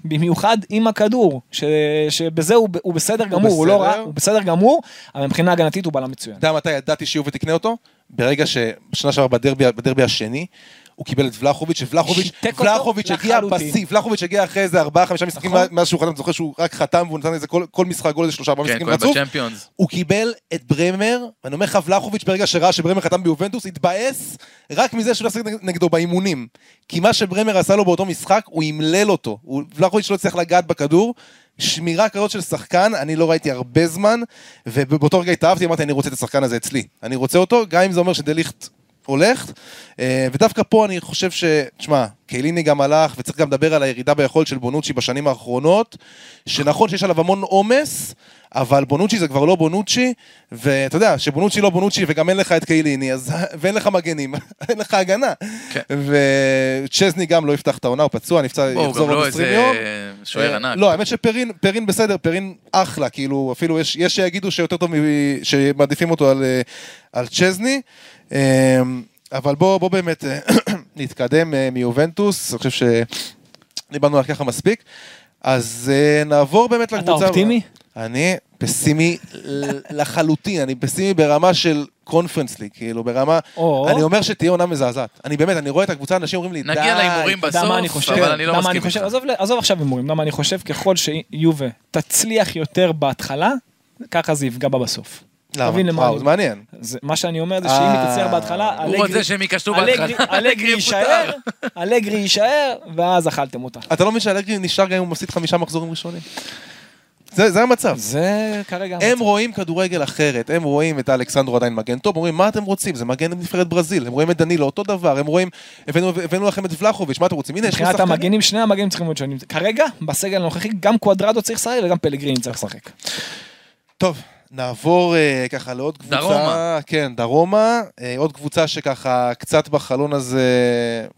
במיוחד עם הכדור, ש, שבזה הוא, הוא בסדר גמור, הוא לא רע, בסדר. הוא בסדר גמור, אבל מבחינה הגנתית הוא בלם מצוין. אתה יודע מתי ידעתי שיובל תקנה אותו? ברגע שבשנה שעברה בדרבי, בדרבי השני, הוא קיבל את ולחוביץ', שוולחוביץ', ולחוביץ' הגיע. בשיא, ולחוביץ' הגיע אחרי איזה ארבעה, חמישה משחקים נכון. מאז שהוא חתם, אני זוכר שהוא רק חתם והוא נתן איזה כל, כל משחק גול איזה שלושה ארבעה כן, משחקים רצוף. בצ'מפיונס. הוא קיבל את ברמר, ואני אומר לך, ולחוביץ' ברגע שראה שברמר חתם ביובנטוס, התבאס רק מזה שהוא לא שיחק נגדו באימונים. כי מה שברמר עשה לו באותו משחק, הוא אמלל אותו. ולחוביץ' לא הצליח לגעת בכדור. שמירה כזאת של שחקן, אני לא ראיתי הרבה זמן, ובאותו רגע התאהבתי, אמרתי, אני רוצה את השחקן הזה אצלי. אני רוצה אותו, גם אם זה אומר שדליכט הולך, אה, ודווקא פה אני חושב ש... תשמע, קייליני גם הלך, וצריך גם לדבר על הירידה ביכולת של בונוצ'י בשנים האחרונות, שנכון שיש עליו המון עומס, אבל בונוצ'י זה כבר לא בונוצ'י, ואתה יודע, שבונוצ'י לא בונוצ'י וגם אין לך את קייליני, אז... ואין לך מגנים, אין לך הגנה. כן. וצ'זני גם לא יפתח את העונה, הוא פצוע, נפצע, יחזור גם לא עוד 20 איזה יום. שוער אה, ענק. לא, האמת שפרין פרין בסדר, פרין אחלה, כאילו, אפילו יש, יש שיגידו שיותר טוב, מ- שמעדיפים אותו על, אה, על צ'זני. אה, אבל בוא, בוא באמת אה, נתקדם אה, מיובנטוס, אני חושב שדיברנו על ככה מספיק. אז אה, נעבור באמת אתה לקבוצה... אופטימי? אני פסימי לחלוטין, אני פסימי ברמה של קונפרנס לי, כאילו ברמה, או. אני אומר שתהיה עונה מזעזעת. אני באמת, אני רואה את הקבוצה, אנשים אומרים לי, די. נגיע להימורים אתה מה אני בסוף, חושב? אבל אני לא אתה מסכים חושב? איתך. עזוב, עזוב עכשיו הימורים, אתה יודע מה אני חושב? ככל שיובה תצליח יותר בהתחלה, ככה זה יפגע בה בסוף. למה? תבין למה וואו, אני- זה מעניין. זה, מה שאני אומר זה שאם היא אה. תצליח בהתחלה, הוא אלגרי- רוצה שהם ייכשלו בהתחלה. אלגרי יישאר, אלגרי יישאר, ואז אכלתם אותה. אתה לא מבין שאלגרי נשאר גם אם הוא מפסיד חמישה מחזורים ראשונים? זה, זה המצב. זה כרגע הם המצב. רואים כדורגל אחרת, הם רואים את אלכסנדרו עדיין מגן טוב, אומרים מה אתם רוצים, זה מגן נבחרת ברזיל, הם רואים את דנילו אותו דבר, הם רואים, הבאנו, הבאנו לכם את ולחוביץ', מה אתם רוצים, הנה יש לי מבחינת שחקנים. המגנים, שני המגנים צריכים להיות שונים. כרגע, בסגל הנוכחי, גם קוואדרדו צריך לשחק וגם פלגריני צריך לשחק. טוב, נעבור אה, ככה לעוד קבוצה, דרומה. כן, דרומה, אה, עוד קבוצה שככה קצת בחלון הזה,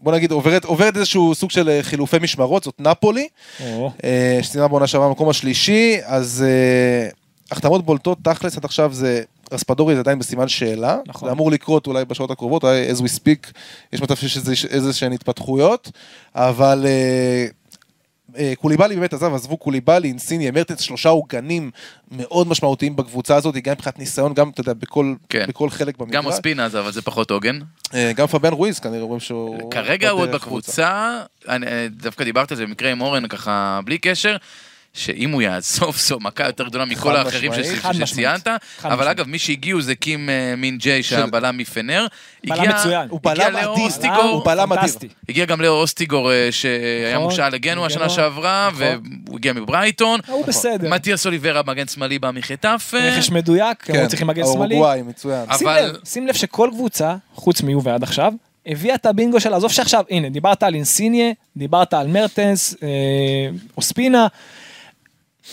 בוא נגיד עוברת, עוברת איזשהו סוג של אה, חילופי משמרות, זאת נפולי, או, אה, שסיימה בעונה שעברה במקום השלישי, אז אה, החתמות בולטות תכלס עד עכשיו זה רספדורי זה עדיין בסימן שאלה, נכון. זה אמור לקרות אולי בשעות הקרובות, אולי as we speak, יש מצב שיש איזה- שהן התפתחויות, אבל אה, קוליבאלי באמת עזב, עזבו קוליבאלי, אינסיני, מרטנס, שלושה עוגנים מאוד משמעותיים בקבוצה הזאת, גם מבחינת ניסיון, גם, אתה יודע, בכל, כן. בכל חלק במגרש. גם אוספינז, אבל זה פחות הוגן. אה, גם פביאן רואיז, כנראה רואים שהוא... כרגע הוא עוד בקבוצה, אני- אה, דווקא דיברתי על זה במקרה עם אורן ככה בלי קשר. שאם הוא יעזוב זו מכה יותר גדולה מכל האחרים. שציינת, אבל. אגב מי שהגיעו זה קים אה, מין ג'יי שהבלם מפנר. בלם מצוין. הוא הגיע בלם אדיר. אוסטיגור, הוא בלם אדיר. הגיע גם לאו אוסטיגור אה, שהיה נכון, מושאל לגנו השנה. שעברה, נכון. והוא הגיע מברייטון. הוא בסדר. מתיאס אוליברה מגן שמאלי בא מחטף. אה, רכש מדויק, כן, הם צריכים מגן שמאלי. האורוגוואי, מצוין. שים אבל- לב, שכל קבוצה, חוץ מיובה עד עכשיו, הביאה את הבינגו שלה, עזוב שעכשיו, הנה, דיברת על אינסיניה, דיברת על מרטנס, אה, אוספינה,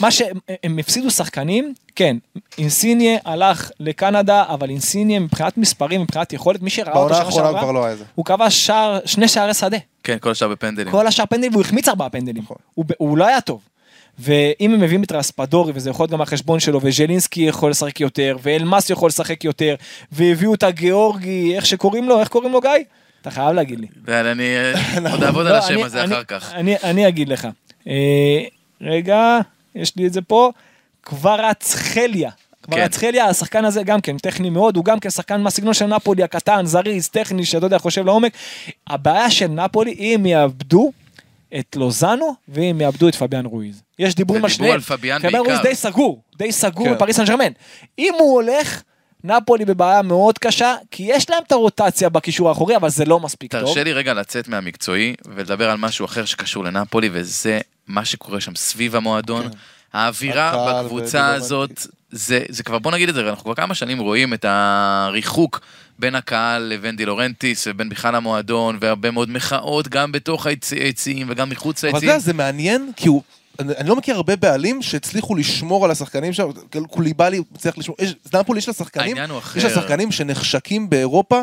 מה שהם הפסידו שחקנים, כן, אינסיניה הלך לקנדה, אבל אינסיניה מבחינת מספרים, מבחינת יכולת, מי שראה אותו שנה שעברה, לא היה זה. הוא כבש שער, שני שערי שדה. כן, כל השאר בפנדלים. כל השאר פנדלים, והוא החמיץ ארבעה פנדלים. נכון. הוא, הוא לא היה טוב. ואם הם מביאים את רספדורי, וזה יכול להיות גם החשבון שלו, וז'לינסקי יכול לשחק יותר, ואלמאס יכול לשחק יותר, והביאו את הגיאורגי, איך שקוראים לו, איך קוראים לו גיא? אתה חייב להגיד לי. ואני אני עוד אעבוד על לא, השם הזה אחר כך. אני, אני אגיד לך. אה, רגע, יש לי את זה פה. קוורצחליה. קוורצחליה, השחקן הזה גם כן טכני מאוד, הוא גם כן שחקן מהסגנון של נפולי, הקטן, זריז, טכני, שאתה יודע, חושב לעומק. הבעיה של נפולי, אם יאבדו את לוזאנו, ואם יאבדו את פביאן רואיז. יש דיבורים על שניהם. על פביאן פביאן רואיז בעיקר. די סגור, די סגור כן. בפריס סן ג'רמן. אם הוא הולך... נפולי בבעיה מאוד קשה, כי יש להם את הרוטציה בקישור האחורי, אבל זה לא מספיק טוב. תרשה לי רגע לצאת מהמקצועי ולדבר על משהו אחר שקשור לנפולי, וזה מה שקורה שם סביב המועדון. האווירה הקהל בקבוצה הזאת, זה, זה כבר, בוא נגיד את זה, אנחנו כבר כמה שנים רואים את הריחוק בין הקהל לבין דה לאורנטיס ובין בכלל המועדון, והרבה מאוד מחאות גם בתוך היצ- היציעים וגם מחוץ אבל אתה ליציעים. יודע, זה מעניין, כי הוא... אני אני לא מכיר הרבה בעלים שהצליחו לשמור על השחקנים שם, קוליבאלי הצליח לשמור, יש- נפולי יש לה שחקנים, העניין הוא אחר. יש לה שחקנים שנחשקים באירופה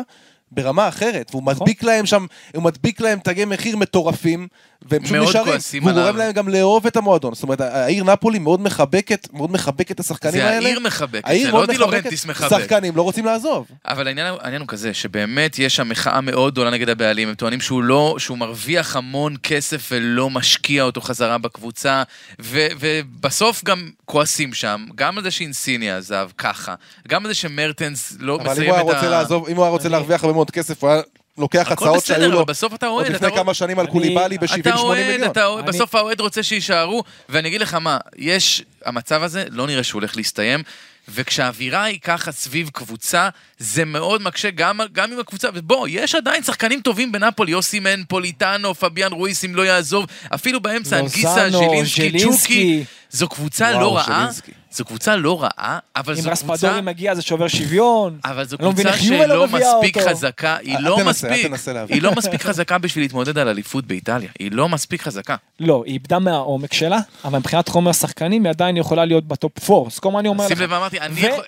ברמה אחרת, והוא נכון. מדביק להם שם, הוא מדביק להם תגי מחיר מטורפים, והם פשוט מאוד נשארים, כועסים והוא עליו. גורם להם גם לאהוב את המועדון, זאת אומרת, העיר נפולי מאוד מחבקת, מאוד מחבקת את השחקנים זה האלה, העיר מחבקת, העיר זה מאוד לא דה לאורנטיס מחבק. שחקנים לא רוצים לעזוב. אבל העניין, העניין הוא כזה, שבאמת יש שם מחאה מאוד גדולה נגד הבעלים, הם טוענים שהוא לא, שהוא מרוויח המון כסף ולא משקיע אותו חזרה בקבוצה, ו, ובסוף גם כועסים שם, גם על זה שאינסינייה עזב ככה, גם על זה שמרטנס לא אבל אם מסיים הוא היה את ה... רוצה לעזוב, אם הוא היה רוצה להרוויח הרבה מאוד כסף, הוא היה לוקח הצעות שהיו לו אבל בסוף אתה עוד לפני כמה שנים על קוליבאלי אתה ב-70-80 אוהד, מיליון. אתה אוהד, אני- בסוף האוהד רוצה שיישארו, ואני אגיד לך מה, יש, המצב הזה לא נראה שהוא הולך להסתיים, וכשהאווירה היא ככה סביב קבוצה, זה מאוד מקשה גם, גם עם הקבוצה, ובוא, יש עדיין שחקנים טובים בנפולי, אוסימן, פוליטנו, פביאן רואיס אם לא יעזוב, אפילו באמצע אנגיסה, ז'לינסקי, צ'וקי. זו קבוצה וואו, לא רעה. זו קבוצה לא רעה, אבל אם זו קבוצה... רספדורי מגיע זה שובר שוויון. אבל זו לא קבוצה לא שלא מספיק אותו. חזקה, היא אל לא תנסה, מספיק, להבין. היא לא מספיק חזקה בשביל להתמודד על אליפות באיטליה, היא לא מספיק חזקה. לא, היא איבדה מהעומק שלה, אבל מבחינת חומר שחקנים היא עדיין יכולה להיות בטופ 4. אז כל מה אני אומר לך. שים לב אמרתי,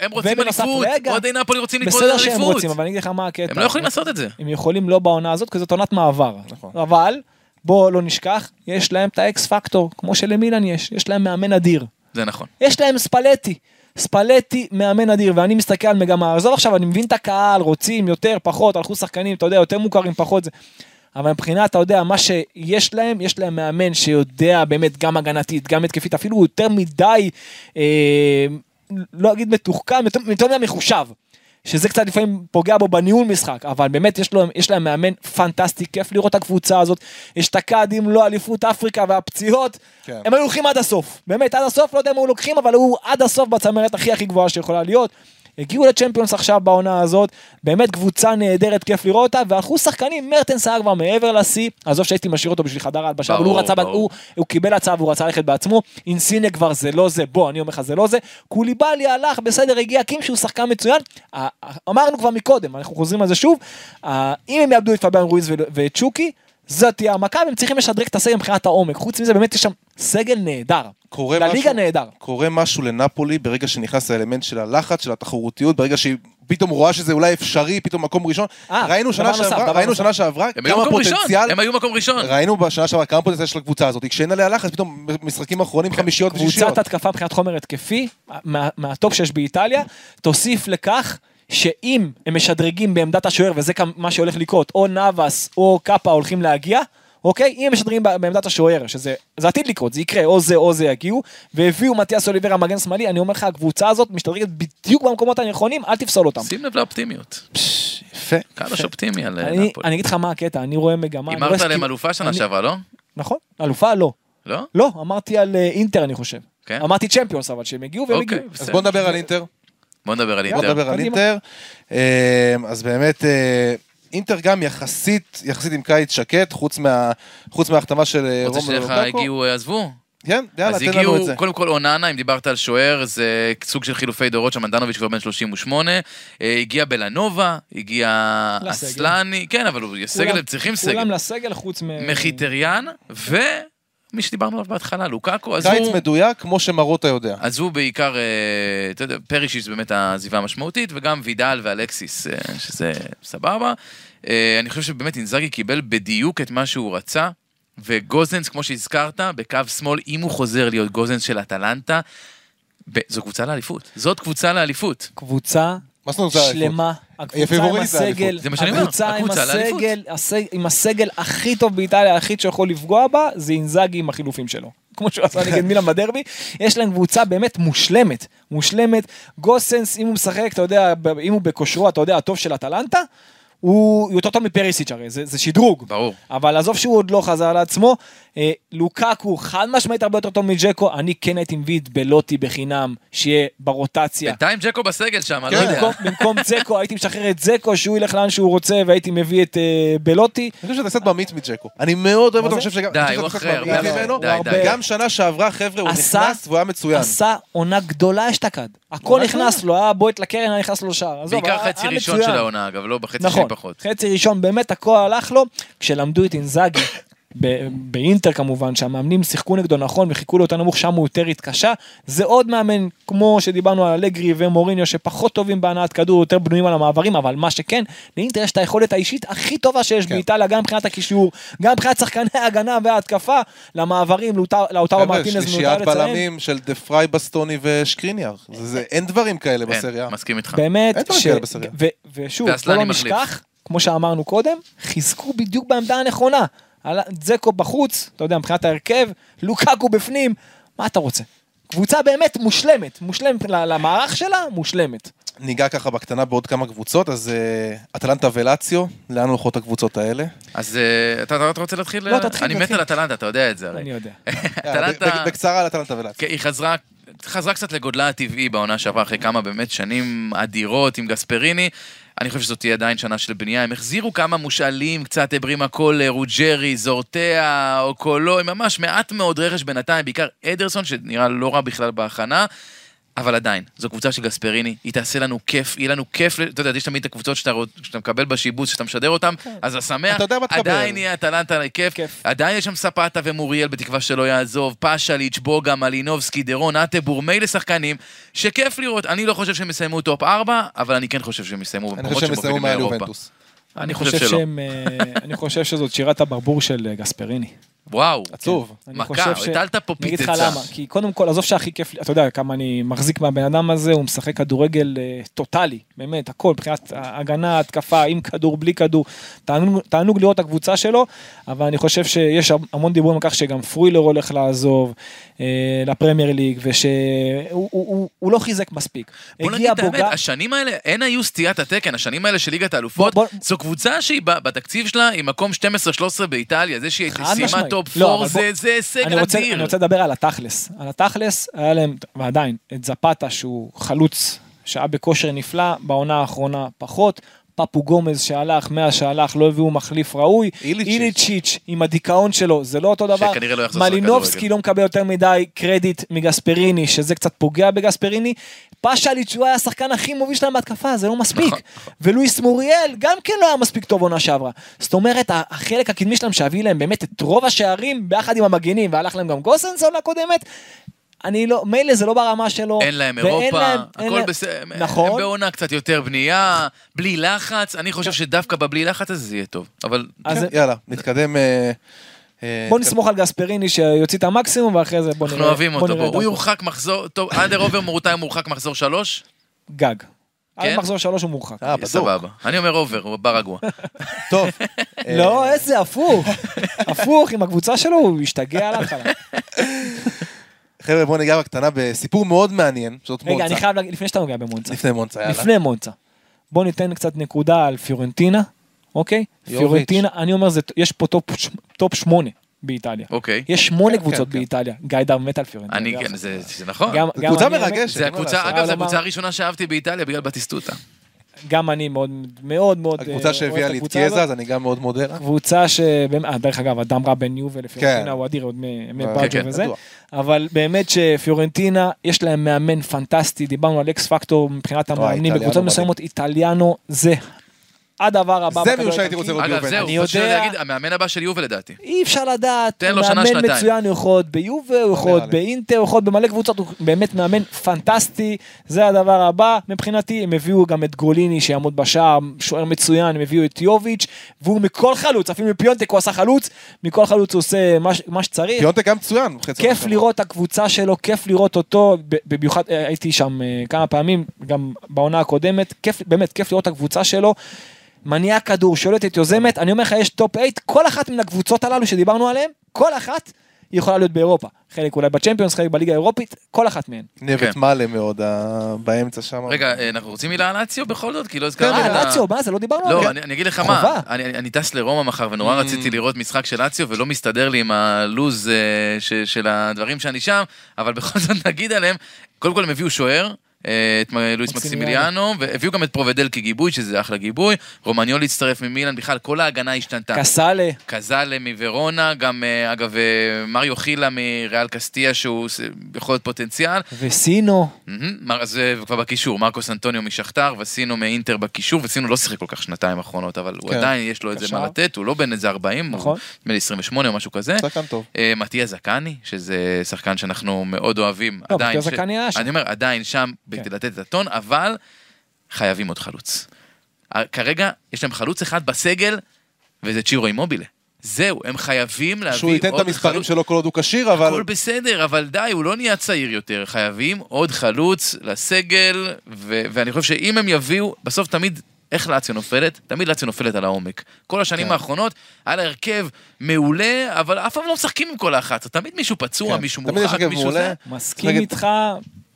הם רוצים אליפות, אוהדי נפולי רוצים להתמודד בסדר על שהם אליפות. רוצים, אבל אני אגיד לך מה הקטע. הם לא יכולים לעשות את זה. הם יכולים לא בעונה הזאת, כי זאת עונת מעבר. נכון. אבל, בוא לא נשכח, יש להם את האקס פקטור, כמו שלמילן יש, יש להם מאמן אדיר. זה נכון. יש להם ספלטי. ספלטי מאמן אדיר, ואני מסתכל על מגמה, עזוב עכשיו, אני מבין את הקהל, רוצים יותר, פחות, הלכו שחקנים, אתה יודע, יותר מוכרים, פחות זה. אבל מבחינת, אתה יודע, מה שיש להם, יש להם מאמן שיודע באמת גם הגנתית, גם התקפית, אפילו יותר מדי, אה, לא אגיד מתוחכם, יותר, מדי מחושב. שזה קצת לפעמים פוגע בו בניהול משחק, אבל באמת יש, לו, יש להם מאמן פנטסטי, כיף לראות את הקבוצה הזאת, יש את הקאדים, לא אליפות אפריקה והפציעות, כן. הם היו הולכים עד הסוף, באמת עד הסוף, לא יודע אם היו לוקחים, אבל הוא עד הסוף בצמרת הכי הכי גבוהה שיכולה להיות. הגיעו לצ'מפיונס עכשיו בעונה הזאת, באמת קבוצה נהדרת, כיף לראות אותה, והלכו שחקנים, מרטנס היה כבר מעבר לשיא, עזוב שהייתי משאיר אותו בשביל חדר ההלבשה, אבל הוא רצה, ברור. הוא, הוא קיבל הצעה והוא רצה ללכת בעצמו, אינסיניה כבר זה לא זה, בוא, אני אומר לך זה לא זה, קוליבאלי הלך, בסדר, הגיע קים שהוא שחקן מצוין, אמרנו כבר מקודם, אנחנו חוזרים על זה שוב, אם הם יאבדו את פביאן רואיז ו- ואת צ'וקי, זאת תהיה המכה, והם צריכים לשדרג את הסגל מבחינת העומק, חוץ מזה באמת יש שם סגל נהדר, קורה לליגה משהו- נהדר. קורה משהו לנפולי ברגע שנכנס האלמנט של הלחץ, של התחרותיות, ברגע שהיא פתאום רואה שזה אולי אפשרי, פתאום מקום ראשון. אה, ראינו שנה נוסף, שעברה, ראינו נוסף. שנה שעברה, הם היו כמה מקום ראשון, פוטנציאל, הם היו מקום ראשון. ראינו בשנה שעברה כמה פוטנציאל של הקבוצה הזאת, כשאין עליה לחץ, פתאום משחקים אחרונים חמישיות ושישיות. קבוצת התקפה מבחינת חומר התקפי, מה- מהטופ שיש באיטליה, תוסיף לכך שאם הם משדרגים בעמדת השוער, וזה מה שהולך לקרות, או נאבס או קאפה הולכים להגיע, אוקיי? אם הם משדרגים ב- בעמדת השוער, שזה זה עתיד לקרות, זה יקרה, או זה או זה יגיעו, והביאו מתיאס אוליברה מגן שמאלי, אני אומר לך, הקבוצה הזאת משתדרגת בדיוק במקומות הנכונים, אל תפסול אותם. שים לב לאופטימיות. יפה. קדוש אופטימי על אה, אני נפולי. אני אגיד לך מה הקטע, אני רואה מגמה. הימרת עליהם אלופה שנה שעברה, לא? נכון, אלופה לא. לא? לא, אמרתי על אה, אינטר אני חושב. כן. אמרתי צ'מפיונס אבל שהם הגיעו והם אוקיי, הגיעו. אז. בוא נדבר על אינטר. בוא נדבר על בוא אינטר. נדבר על. אינטר. אה, אז באמת, אה, אינטר גם יחסית, יחסית עם קיץ שקט, חוץ מה- חוץ מההחתמה של אה, רוצה רומלו שלך לוקאקו. הגיעו, אה, עזבו. כן, יאללה, אז תן לנו את הגיעו, זה. קודם כל אוננה, אם דיברת על שוער, זה סוג של חילופי דורות, שמנדנוביץ' כבר בן 38, אה, הגיע בלנובה, הגיע. אסלני, כן, אבל הוא סגל, הם צריכים סגל. כולם לסגל חוץ מ... מחיטריאן, מי שדיברנו עליו בהתחלה, לוקאקו, אז קיץ הוא... מדויק, כמו שמרוטה יודע. אז הוא בעיקר, אה, אתה יודע, פרישיץ' זה באמת העזיבה המשמעותית, וגם וידל ואלקסיס, אה, שזה סבבה. אה, אני חושב שבאמת אינזאגי קיבל בדיוק את מה שהוא רצה, וגוזנס, כמו שהזכרת, בקו שמאל, אם הוא חוזר להיות גוזנס של אטלנטה, ב- זו קבוצה לאליפות. זאת קבוצה לאליפות. קבוצה מה זאת אומרת זה האליפות? שלמה, הקבוצה עם. הסגל, זה מה שאני אומר, הקבוצה עם הקבוצה לאליפות. הסגל, הסג- עם הסגל הכי טוב באיטליה, היחיד שיכול לפגוע בה, זה אינזאגי עם החילופים שלו. כמו שהוא עשה נגד מילאן בדרבי, יש להם קבוצה באמת מושלמת, מושלמת. גוסנס, אם הוא משחק, אתה יודע, ב- אם הוא בכושרו, אתה יודע, הטוב של אטלנטה, הוא יותר טוב מפריסיץ' הרי, זה, זה שדרוג. ברור. אבל עזוב שהוא עוד לא חזר לעצמו, לוקקו חד משמעית הרבה יותר טוב מג'קו, אני כן הייתי מביא את בלוטי בחינם, שיהיה ברוטציה. בינתיים ג'קו בסגל שם, אני כן. לא יודע. במקום, במקום זקו הייתי משחרר את זקו שהוא ילך לאן שהוא רוצה והייתי מביא את אה, בלוטי. אני חושב שאתה קצת ממעיט מג'קו. אני מאוד אוהב אותו? אני חושב שגם... די, הוא אחרי, לא. גם שנה שעברה, חבר'ה, הוא עשה- נכנס והוא היה מצוין. עשה עונה גדולה אשתקד. הכל עונה נכנס לו, היה בועט לקרן, היה נכנס לו לשער. עזוב, בעיקר חצי ראשון. של העונה, אגב, לא בחצי נכון, שני פחות. חצי ראשון באמת הכל הלך לו, כשלמדו את אינזאגי. ב- באינטר כמובן, שהמאמנים שיחקו נגדו נכון וחיכו לו יותר נמוך, שם הוא יותר התקשה. זה עוד מאמן, כמו שדיברנו על אלגרי ומוריניו, שפחות טובים בהנעת כדור, יותר בנויים על המעברים, אבל מה שכן, לאינטר יש את היכולת האישית הכי טובה שיש כן. באיטליה, גם מבחינת הקישור, גם מבחינת שחקני ההגנה וההתקפה, למעברים, לאוטרו מרטינז שלישיית. בלמים של דה פריי, בסטוני ושקריניאר. זה- זה- אין דברים כאלה בסריה. מסכים איתך. באמת, אין דברים ש... כאלה בסריה. ו... ושוב, בוא לא. נשכח, כמו שאמרנו קודם, חיזקו בדיוק בעמדה הנכונה. זקו בחוץ, אתה יודע, מבחינת ההרכב, לוקקו בפנים, מה אתה רוצה? קבוצה באמת מושלמת, מושלמת למערך שלה, מושלמת. ניגע ככה בקטנה בעוד כמה קבוצות, אז אה, אטלנטה ולציו, לאן הולכות הקבוצות האלה? אז אה, אתה רוצה להתחיל? לא, תתחיל, אני מת. על אטלנטה, אתה יודע את זה הרי. אני יודע. בקצרה על אטלנטה ולציו. כן, היא חזרה, חזרה קצת לגודלה הטבעי בעונה שעברה אחרי כמה באמת שנים אדירות עם גספריני. אני חושב שזאת תהיה עדיין שנה של בנייה. הם החזירו כמה מושאלים, קצת הברימה קולר, רוג'רי, זורטיה, אוקולו, הם ממש מעט מאוד רכש בינתיים, בעיקר אדרסון, שנראה לא רע בכלל בהכנה. אבל עדיין, זו קבוצה של גספריני, היא תעשה לנו כיף, יהיה לנו כיף, אתה יודע, יש תמיד את הקבוצות שאתה, שאתה מקבל בשיבוץ, שאתה משדר אותם, אז השמח. עדיין יהיה אטלנטה כיף, כיף. עדיין יש שם זפאטה ומוריאל בתקווה שלא יעזוב, פשאליץ', בוגה, מלינובסקי, דה רון, הטבור, מילא שחקנים, שכיף לראות, אני לא חושב שהם יסיימו טופ 4, אבל אני כן חושב שהם יסיימו אני במקומות חושב שהם שמובילים יסיימו מעל לאירופה. אני חושב. שהם, אה, אני חושב שזאת שירת הברבור של אה, גספריני. וואו, עצוב. אני מכה, הטלת פה אני אגיד לך פיצצה. למה, כי קודם כל, עזוב שהכי כיף לי, אתה יודע כמה אני מחזיק מהבן אדם הזה, הוא משחק כדורגל אה, טוטאלי, באמת, הכל, מבחינת הגנה, התקפה, עם כדור, בלי כדור, תענוג, תענוג לראות את הקבוצה שלו, אבל אני חושב שיש המון דיבורים על כך שגם פרוילר הולך לעזוב אה, לפרמייר ליג, ושהוא הוא, הוא, הוא לא חיזק מספיק. בוא נגיד את האמת, השנים האלה, הן היו סטיית התקן, השנים האלה של ליגת האלופות, בוא- בוא- זו קבוצה שהיא בתקציב שלה, היא מקום 12-13 באיטליה, זה שהיא סיימה משמעית. טופ לא, 4, אבל זה הישג אדיר. אני רוצה לדבר על התכלס. על התכלס, היה להם, ועדיין, את זפאטה שהוא חלוץ שהיה בכושר נפלא, בעונה האחרונה פחות. פאפו גומס שהלך, מאז שהלך, לא הביאו מחליף ראוי. איליצ'יץ'. עם הדיכאון שלו, זה לא אותו דבר. שכנראה לא יחזור לשחק מלינובסקי. לא מקבל יותר מדי קרדיט מגספריני, שזה קצת פוגע בגספריני. פשאליץ' הוא היה השחקן הכי מוביל שלהם בהתקפה, זה לא מספיק. נכון, ולואיס מוריאל גם כן לא היה מספיק טוב עונה שעברה. זאת אומרת, החלק הקדמי שלהם שהביא להם באמת את רוב השערים ביחד עם המגנים, והלך להם גם גוסנס עונה קודמת, אני לא, מילא זה לא ברמה שלו. אין להם אירופה, להם- הכל להם- בסדר, הם נכון. בעונה קצת יותר בנייה, בלי לחץ, אני חושב שדווקא בבלי לחץ הזה זה יהיה טוב, אבל אז כן, יאללה, נתקדם. אה, בוא נתקדם. נסמוך על גספריני שיוציא את המקסימום, ואחרי זה בוא נראה. אנחנו אוהבים בוא אותו, בוא. הוא. יורחק מחזור, טוב, אנדר עובר מורתיים מורחק מחזור שלוש? גג. עד כן? מחזור שלוש הוא מורחק. אה, בדוק. סבבה. אני אומר עובר, הוא בא רגוע. טוב. אה, לא, איזה הפוך. הפוך, עם הקבוצה שלו, הוא השתגע על ההתחלה. חבר'ה, בואו ניגע בקטנה בסיפור מאוד מעניין, זאת רגע, אני מונצה. חייב להגיד, לפני שאתה נוגע במונצה. לפני מונצה, יאללה. לפני מונצה. בוא ניתן קצת נקודה על פיורנטינה, אוקיי? פיורנטינה, אני אומר, זה- יש פה טופ ש- טופ שמונה באיטליה. אוקיי. יש שמונה כן, קבוצות כן, כן. באיטליה. גיא דר מת על פיורנטינה. אני, גם- כן, זה זה נכון. גם- זו גם קבוצה מרגשת. אגב, זו הקבוצה הראשונה שאהבתי באיטליה בגלל בטיסטוטה. גם אני מאוד מאוד מאוד אה, הקבוצה אוהב שהביאה לי את קיאזה. אז אני גם מאוד מודה לה. קבוצה שבאמת, אה, דרך אגב, אדם רע בין יובל כן. לפיורנטינה הוא אדיר עוד מ- מבאג'ו כן, וזה. אבל באמת שפיורנטינה, יש להם מאמן פנטסטי, דיברנו על אקס פקטור מבחינת המאמנים, איטליאנו בקבוצות. מסוימות איטליאנו זה הדבר הבא זה מישהו שהייתי. רוצה לראות אגב, ביובנטוס. זהו, יודע- להגיד, המאמן הבא של יובל לדעתי. אי אפשר לדעת, תן לו שנה, מאמן שנתיים. מצוין, הוא יכול להיות ביובה, הוא יכול להיות. באינטר, הוא יכול להיות במלא קבוצות, הוא באמת מאמן פנטסטי, זה הדבר הבא מבחינתי, הם הביאו גם את גוליני שיעמוד בשער, שוער מצוין, הם הביאו את יוביץ', והוא מכל חלוץ, אפילו מפיונטק הוא עשה חלוץ, מכל חלוץ הוא עושה מה שצריך. פיונטק גם מצוין. כיף. לראות את הקבוצה שלו, כיף לראות אותו, במיוחד אה, הייתי שם אה, כמה פעמים, גם בעונה הקודמת, כיף, באמת כיף לראות את הקבוצה שלו. מניעה כדור, שולטת, יוזמת, אני אומר לך, יש טופ 8, כל אחת מן הקבוצות הללו שדיברנו עליהן, כל אחת יכולה להיות באירופה. חלק אולי בצ'מפיונס, חלק בליגה האירופית, כל אחת מהן. נבט כן. מלא מאוד באמצע שם. רגע, אה, אנחנו רוצים מילה על לאציו בכל זאת? כי לא הזכרנו את אה, ה... לאציו, מה זה, לא דיברנו לא, עליה? אני, אני אגיד לך חובה. מה, אני, אני, אני טס לרומא מחר ונורא רציתי לראות משחק של לאציו ולא מסתדר לי עם הלו"ז אה, ש, של הדברים שאני שם, אבל בכל זאת נגיד עליהם, קודם כל הם הביאו שוער. אה, את לואיס מקסימיליאנו. והביאו גם את פרובדל כגיבוי, שזה אחלה גיבוי, רומניול הצטרף ממילן, בכלל כל ההגנה השתנתה. קסאלה, קזלה מוורונה, גם אה, אגב אה, מריו חילה מריאל קסטיה, שהוא יכול להיות פוטנציאל, וסינו, זה כבר בקישור, מרקוס אנטוניו משכתר, וסינו מאינטר בקישור, וסינו לא שיחק כל כך שנתיים האחרונות, אבל הוא כן. עדיין יש לו את זה. מה לתת, הוא לא בן איזה 40, הוא נכון. נדמה לי 28 או משהו כזה. שחקן טוב. מתיה זקני, שזה שחקן שאנחנו מאוד אוהבים. לא, עדיין שם. שם, כן. כדי לתת את הטון, אבל חייבים עוד חלוץ. אה, כרגע יש להם חלוץ אחד בסגל, וזה צ'ירו אימובילה. זהו, הם חייבים להביא עוד שהוא ייתן את המספרים חלוץ. שלו כל עוד הוא כשיר, אבל... הכל בסדר, אבל די, הוא לא נהיה צעיר יותר. חייבים עוד חלוץ לסגל, ו- ואני חושב שאם הם יביאו, בסוף תמיד, איך לאציו נופלת? תמיד לאציו נופלת על העומק. כל השנים כן. האחרונות, היה לה הרכב מעולה, אבל אף פעם לא משחקים עם כל האחת. תמיד מישהו פצוע, כן. מישהו מורחק, מישהו מעולה. זה. מסכים איתך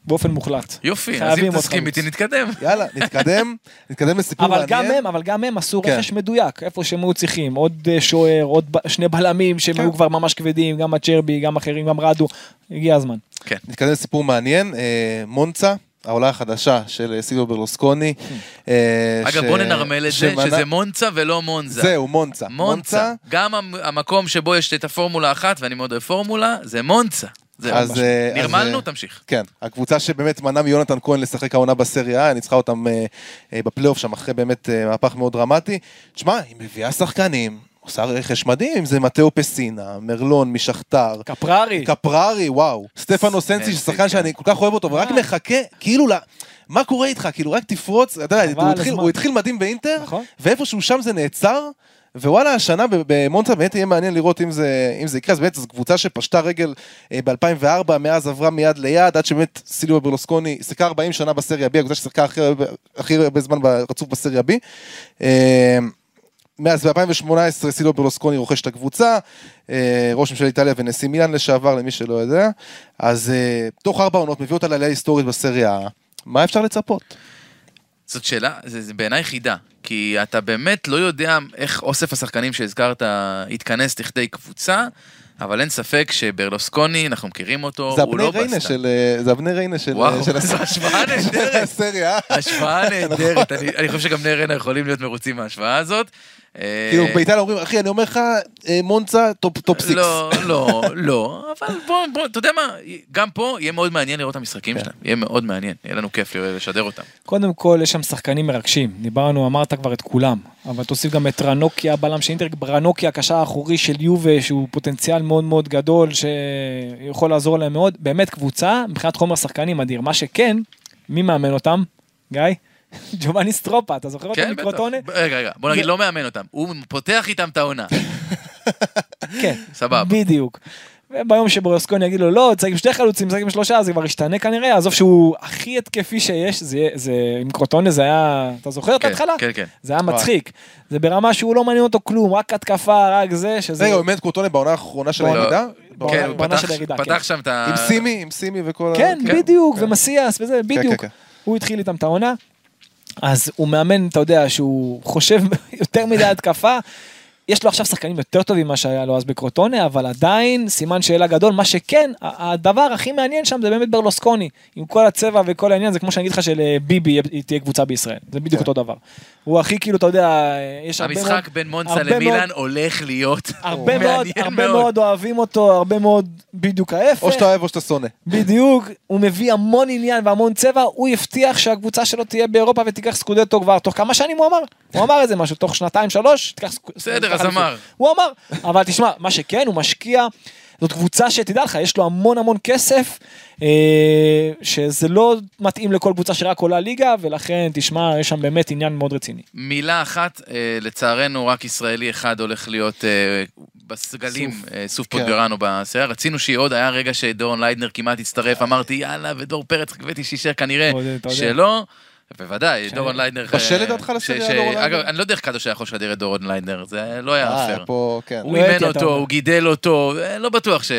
באופן מוחלט. יופי, אז אם תסכים. איתי נתקדם. יאללה, נתקדם, נתקדם לסיפור אבל מעניין. גם הם, אבל גם הם עשו כן. רכש מדויק, איפה שהם היו צריכים, עוד אה, שוער, עוד שני בלמים שהם כן. היו כבר ממש כבדים, גם הצ'רבי, גם אחרים, גם רדו, הגיע הזמן. נתקדם לסיפור מעניין, אה, מונצה, העולה החדשה של אה, סילבו ברלוסקוני. אה, אגב, ש- בוא ננרמל את זה, שזה מונצה ולא מונזה. זהו, מונצה. מונצה. גם המ- המקום שבו יש את הפורמולה אחת, ואני מאוד אוהב פורמולה, זה מונצה. זהו. אז, אה, אז, נרמלנו, אה, תמשיך. כן, הקבוצה שבאמת מנעה מיונתן כהן לשחק העונה בסריה, ניצחה אותם אה, אה, בפלייאוף שם אחרי באמת אה, מהפך מאוד דרמטי. תשמע, היא מביאה שחקנים, עושה רכש מדהים, אם זה מתאו פסינה, מרלון משכתר, קפררי, קפררי, וואו, סטפנו סנסי, שחקן כן. שאני כל כך אוהב אותו, ורק. מחכה, כאילו, ל- מה קורה איתך? כאילו, רק תפרוץ, אתה יודע, התחיל-. הוא התחיל מדהים באינטר, נכון. ואיפשהו שם זה נעצר. ווואלה, השנה ב- במונצה באמת יהיה מעניין לראות אם זה, אם זה יקרה, אז באמת זו קבוצה שפשטה רגל ב-2004, מאז עברה מיד ליד, עד שבאמת סילבו ברלוסקוני שיחקה 40 שנה בסריה B, הקבוצה ששיחקה הכי הכי הרבה זמן רצוף בסריה B. אה, מאז ב-2018 סילבו ברלוסקוני רוכש את הקבוצה, אה, ראש ממשלת איטליה ונשיא מילאן לשעבר, למי שלא יודע. אז אה, תוך ארבע עונות מביא אותה לעלייה היסטורית בסריה. מה אפשר לצפות? זאת שאלה, זה, זה בעיניי חידה, כי אתה באמת לא יודע איך אוסף השחקנים שהזכרת יתכנס לכדי קבוצה, אבל אין ספק שברלוסקוני, אנחנו מכירים אותו, זה הוא לא בסטה. של... אה, זה אבני ריינה של... וואו, של זו השוואה נהדרת. הסריה. השוואה נהדרת, אני, חושב שגם בני ריינה יכולים להיות מרוצים מההשוואה הזאת. אה, כאילו באיטליה אומרים, אחי, אני אומר לך, אה, מונצה טופ טופ סיקס. לא, לא, לא, אבל בוא, בוא, אתה יודע מה, גם פה יהיה מאוד מעניין לראות את המשחקים כן. שלהם, יהיה מאוד מעניין, יהיה לנו כיף לשדר אותם. קודם כל יש שם שחקנים מרגשים, דיברנו, אמרת כבר את כולם, אבל תוסיף גם את רנוקי הבלם של אינטר, רנוקי הקשר האחורי של יובה, שהוא פוטנציאל מאוד מאוד גדול, שיכול לעזור להם מאוד, באמת קבוצה, מבחינת חומר שחקנים מדהיר, מה שכן, מי מאמן אותם? גיא? ג'ובאני סטרופה, אתה זוכר אותו כן, בטח. מקרוטונה? רגע, רגע, בוא נגיד, לא מאמן אותם, הוא פותח איתם את העונה. כן, סבבה. בדיוק. וביום שברוסקוני יגיד לו לא, צריך עם שתי חלוצים, צריך עם שלושה, זה כבר ישתנה כנראה, עזוב שהוא הכי התקפי שיש, זה, זה עם קרוטונה זה היה, אתה זוכר את כן, ההתחלה? כן, כן. זה היה מצחיק. זה ברמה שהוא לא מעניין אותו כלום, רק התקפה, רק זה, שזה... רגע, הוא באמת קורטונה בעונה האחרונה של הירידה? בעונה- כן, הוא פתח- של הירידה, פתח כן. שם את ה... עם סימי, עם סימי וכל ה... כן, כן, בדיוק, כן. ומסיאס וזה, בדיוק. כן. הוא התחיל איתם את העונה. אז הוא מאמן, אתה יודע, שהוא חושב יותר מדי התקפה. יש לו עכשיו שחקנים יותר טובים ממה שהיה לו אז בקרוטונה, אבל עדיין סימן שאלה גדול. מה שכן, הדבר הכי מעניין שם זה באמת ברלוסקוני. עם כל הצבע וכל העניין, זה כמו שאני אגיד לך שלביבי יהיה- תהיה קבוצה בישראל. זה בדיוק כן. אותו דבר. הוא הכי כאילו, אתה יודע, יש הרבה מאוד... המשחק בין למילאן מאוד- הולך להיות הרבה מאוד, מעניין הרבה מאוד אוהבים אותו, הרבה מאוד בדיוק ההפך. או שאתה אוהב או שאתה שונא. בדיוק, הוא מביא המון עניין והמון צבע, הוא הבטיח שהקבוצה שלו תהיה באירופה ותיקח סקודטו כבר תוך כמה שנים הוא אמר? הוא אמר את זה משהו, תוך שנתיים שלוש, תיקח סק- בסדר, אמר. הוא אמר, אבל תשמע, מה שכן, הוא משקיע, זאת קבוצה שתדע לך, יש לו המון המון כסף, אה, שזה לא מתאים לכל קבוצה שרק עולה ליגה, ולכן תשמע, יש שם באמת עניין מאוד רציני. מילה אחת, אה, לצערנו רק ישראלי אחד הולך להיות אה, בסגלים, סוף. אה, סוף כן. פוטגרנו בסייר. רצינו שיהיה עוד, היה רגע שדורון ליידנר כמעט הצטרף, אמרתי יאללה, ודור פרץ, קיוויתי שישאר כנראה. שלא. בוודאי, דורון ליידנר... בשל אה, לדעתך ש- דורון ליידנר? אגב, אני לא יודע איך קדוש היה יכול לשדר את דורון ליידנר, זה לא היה אה, פייר. כן. הוא לא אימן אותו. הוא גידל אותו, אה, לא בטוח ש...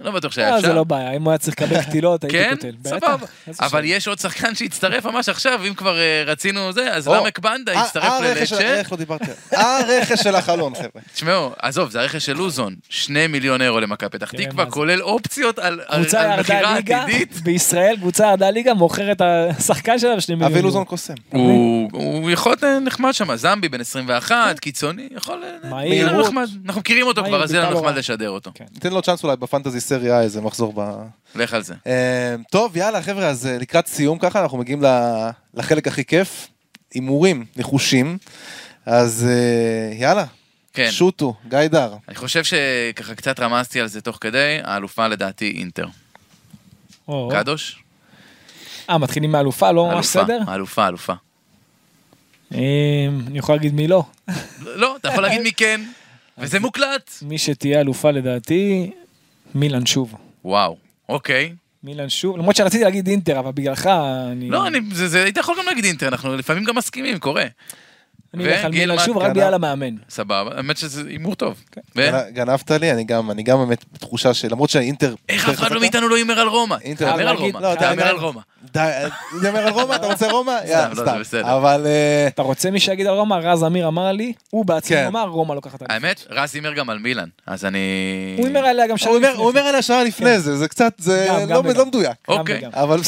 לא בטוח שהיה אה, אפשר. זה לא בעיה, אם הוא היה צריך לקבל קטילות, הייתי כן, קוטל. בטח, סבבה. אבל. יש עוד שחקן שהצטרף ממש עכשיו, אם כבר אה, רצינו זה, אז רמק בנדה אה, הצטרף ללצ'ה. איך לא דיברתי? הרכש של החלון, חבר'ה. תשמעו, עזוב, זה הרכש של לוזון, שני מיליון אירו למכבי פתח תראה תקווה. כולל אופציות על מכירה עתידית. בישראל קבוצה ירדה ליגה, מוכרת השחקן שלה בשני מיליון. אבי. לוזון קוסם. הוא יכול להיות נחמד שם, זמבי בן 21, קיצוני, יכול... מהיר, יהיה לנו רות. נחמד. אנחנו מכירים אותו כבר, אז יהיה לנו נחמד הוראה. לשדר אותו. כן. ניתן לו צ'אנס אולי בפנטזי סריה איזה מחזור ב... לך על זה. אה, טוב, יאללה, חבר'ה, אז אה, לקראת סיום ככה, אנחנו מגיעים ל- לחלק הכי כיף, הימורים נחושים. אז אה, יאללה, כן. שוטו, גיא דר. אני חושב שככה קצת רמזתי על זה תוך כדי, האלופה לדעתי אינטר. או, קדוש? אה, מתחילים מאלופה, לא ממש אלופה, סדר? אלופה, אלופה. אני יכול להגיד מי לא. לא, אתה יכול להגיד מי כן, וזה מוקלט. מי שתהיה אלופה לדעתי, מילן שוב. וואו, אוקיי. מילן שוב, למרות שרציתי להגיד אינטר, אבל בגללך אני... לא, אני, זה, זה, היית יכול גם להגיד אינטר, אנחנו לפעמים גם מסכימים, קורה. אני אלך על וגילמן שוב, רק. בגלל המאמן. סבבה, האמת שזה הימור טוב. ו- גנ- גנבת לי, אני גם, אני גם באמת בתחושה שלמרות שהאינטר... איך אף אחד לא מאיתנו לא הימר על רומא? אינטר- תהמר על רומא, לא, תהמר על. רומא. די, נדבר על רומא? אתה רוצה רומא? יאללה, לא, זה סתם. בסדר. אבל... אה, אתה רוצה מי שיגיד על רומא? רז אמיר אמר לי, הוא בעצמו כן. אמר, רומא לוקחת. האמת, רז הימר גם על מילאן, אז אני... הוא הימר עליה גם אומר- לפני. הוא אומר עליה שעה לפני זה, זה קצת, זה לא. לא מדויק. אוקיי. אבל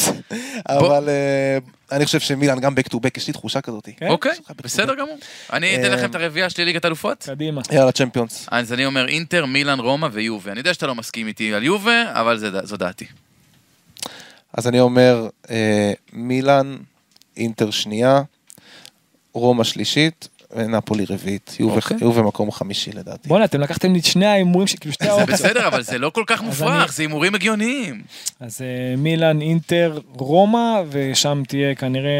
אבל אה, אני חושב שמילאן גם back to back, יש לי תחושה כזאת. כן? אוקיי, בסדר. גמור. אני אתן אה, לכם את הרביעייה שלי ליגת אלופות. קדימה. יאללה, צ'מפיונס. אז אני אומר אינטר, מילאן, רומא ויובה. אני יודע שאתה לא מסכים איתי על יובה, אבל זה- זו דעתי. אז אני אומר, אה, מילאן, אינטר שנייה, רומא שלישית, ונפולי רביעית. אוקיי. יובה מקום חמישי לדעתי. בואנה, אתם לקחתם לי את שני ההימורים, כאילו שתי זה האופציות. בסדר, אבל זה לא כל כך מופרך, זה הימורים הגיוניים. אז אה, מילאן, אינטר, רומא, ושם תהיה כנראה...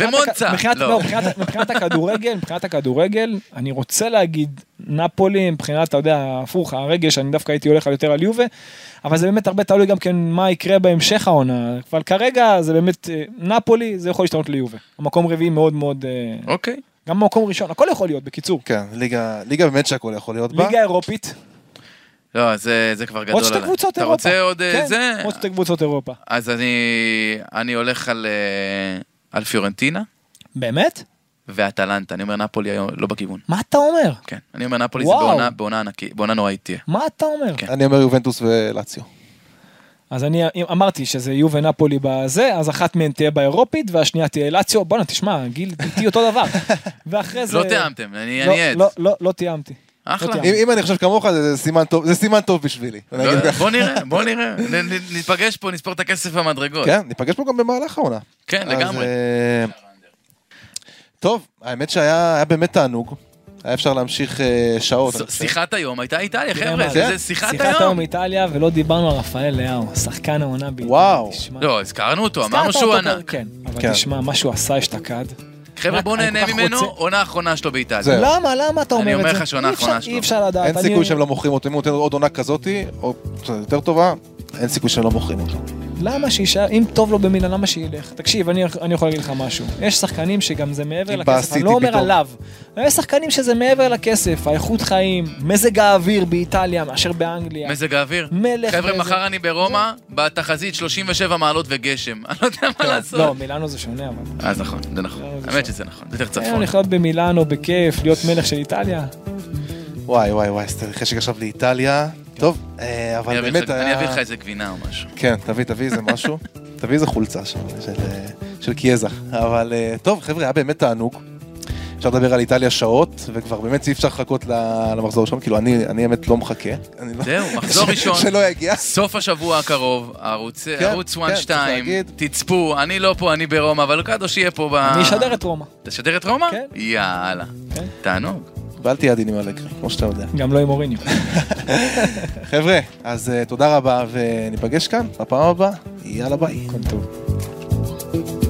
ומונצה, מבחינת- לא. לא, מבחינת- הכדורגל, מבחינת הכדורגל, אני רוצה להגיד נפולי, מבחינת, אתה יודע, הפוך, הרגש, אני דווקא הייתי הולך יותר על יובה, אבל זה באמת הרבה תלוי גם כן מה יקרה בהמשך העונה, אבל כרגע זה באמת, אה, נפולי, זה יכול להשתנות ליובה. המקום רביעי מאוד מאוד, אה, אוקיי. גם במקום ראשון, הכל יכול להיות, בקיצור. כן, ליגה ליגה באמת שהכל יכול להיות בה. ליגה אירופית, לא, זה זה כבר עוד גדול שתי עליי. קבוצות אתה אירופה. רוצה עוד אה, כן, זה? עוד שתי קבוצות אירופה. אז אני אני הולך על אה, על פיורנטינה באמת? ואטלנטה. אני אומר נפולי היום לא בכיוון. מה אתה אומר? כן. אני אומר נפולי זה וואו. בעונה- בעונה ענקית, בעונה נוראית תהיה. מה אתה אומר? כן. אני אומר יובנטוס ולציו. אז אני אמרתי שזה יו ונפולי בזה, אז אחת מהן תהיה באירופית והשנייה תהיה לאציו, בואנה תשמע, גיל איתי אותו דבר. ואחרי זה... לא תיאמתם, אני לא, עד. לא, לא, לא תיאמתי. אחלה. לא תיאמתי. אם אני חושב כמוך זה סימן טוב, זה סימן טוב בשבילי. לא. בוא נראה, בוא נראה. ניפגש פה, נספור את הכסף במדרגות. כן, ניפגש פה גם במהלך העונה. כן, לגמרי. אה, טוב, האמת שהיה היה באמת תענוג. היה אפשר להמשיך אה, שעות. אני ס-. שיחת היום הייתה איטליה, חבר'ה, זה זה. זה שיחת שיחת היום היום. איטליה ולא דיברנו על רפאל לאהו, שחקן העונה באיטליה. וואו. תשמע. לא, הזכרנו אותו, הזכרת אמרנו שהוא אותו, ענק. כן, אבל כן. תשמע, מה שהוא עשה אשתקד. חבר'ה, בואו אני נהנה כל כך ממנו, רוצה- עונה אחרונה שלו באיטליה. זהו. למה, למה אתה אומר אני את זה? אומר לך שעונה אי אפשר- האחרונה שלו. אי אפשר לדעת. אין אני- סיכוי שהם לא מוכרים אותו, אם הוא נותן עוד עונה כזאתי, או קצת יותר טובה, אין סיכוי שהם לא מוכרים אותו. למה שיישאר, אם טוב לו במילאן, למה שילך? תקשיב, אני, אני יכול להגיד לך משהו. יש שחקנים שגם זה מעבר לכסף, אני לא אומר פתאום. עליו. יש שחקנים שזה מעבר לכסף, האיכות חיים, מזג האוויר באיטליה מאשר באנגליה. מזג האוויר. מלך חבר'ה, מזג- מחר אני ברומא, בתחזית 37 מעלות וגשם. אני לא יודע מה לעשות. לא, מילאנו זה שונה, אבל. אז נכון, זה נכון. לא, זה האמת. שזה נכון, זה יותר צפון. לחיות במילאנו בכיף, להיות מלך של איטליה. וואי וואי וואי, סתם חשק עכשיו לאיטליה. טוב, אה, אבל באמת לך- אני אביא לך היה... איזה גבינה או משהו. כן, תביא, תביא איזה משהו. תביא איזה חולצה שם, של, אה, של קיאזה. אבל אה, טוב, חבר'ה, היה באמת תענוג. אפשר לדבר על איטליה שעות, וכבר באמת אי אפשר לחכות ל- למחזור שם, כאילו אני, אני האמת לא מחכה. לא- זהו, מחזור ראשון. שלא יגיע. סוף השבוע הקרוב, ערוץ כן, ערוץ כן, 1 צריך 2, להגיד. תצפו, אני לא פה, אני ברומא, אבל קדוש יהיה פה ב... אני אשדר את רומא. תשדר את רומא? כן. יאללה. כן. תענוג. ואל תהיה עדין עם אלגרי, כמו שאתה יודע. גם לא עם אוריניו. חבר'ה, אז אה, תודה רבה, וניפגש כאן בפעם הבאה. יאללה ביי. כל טוב.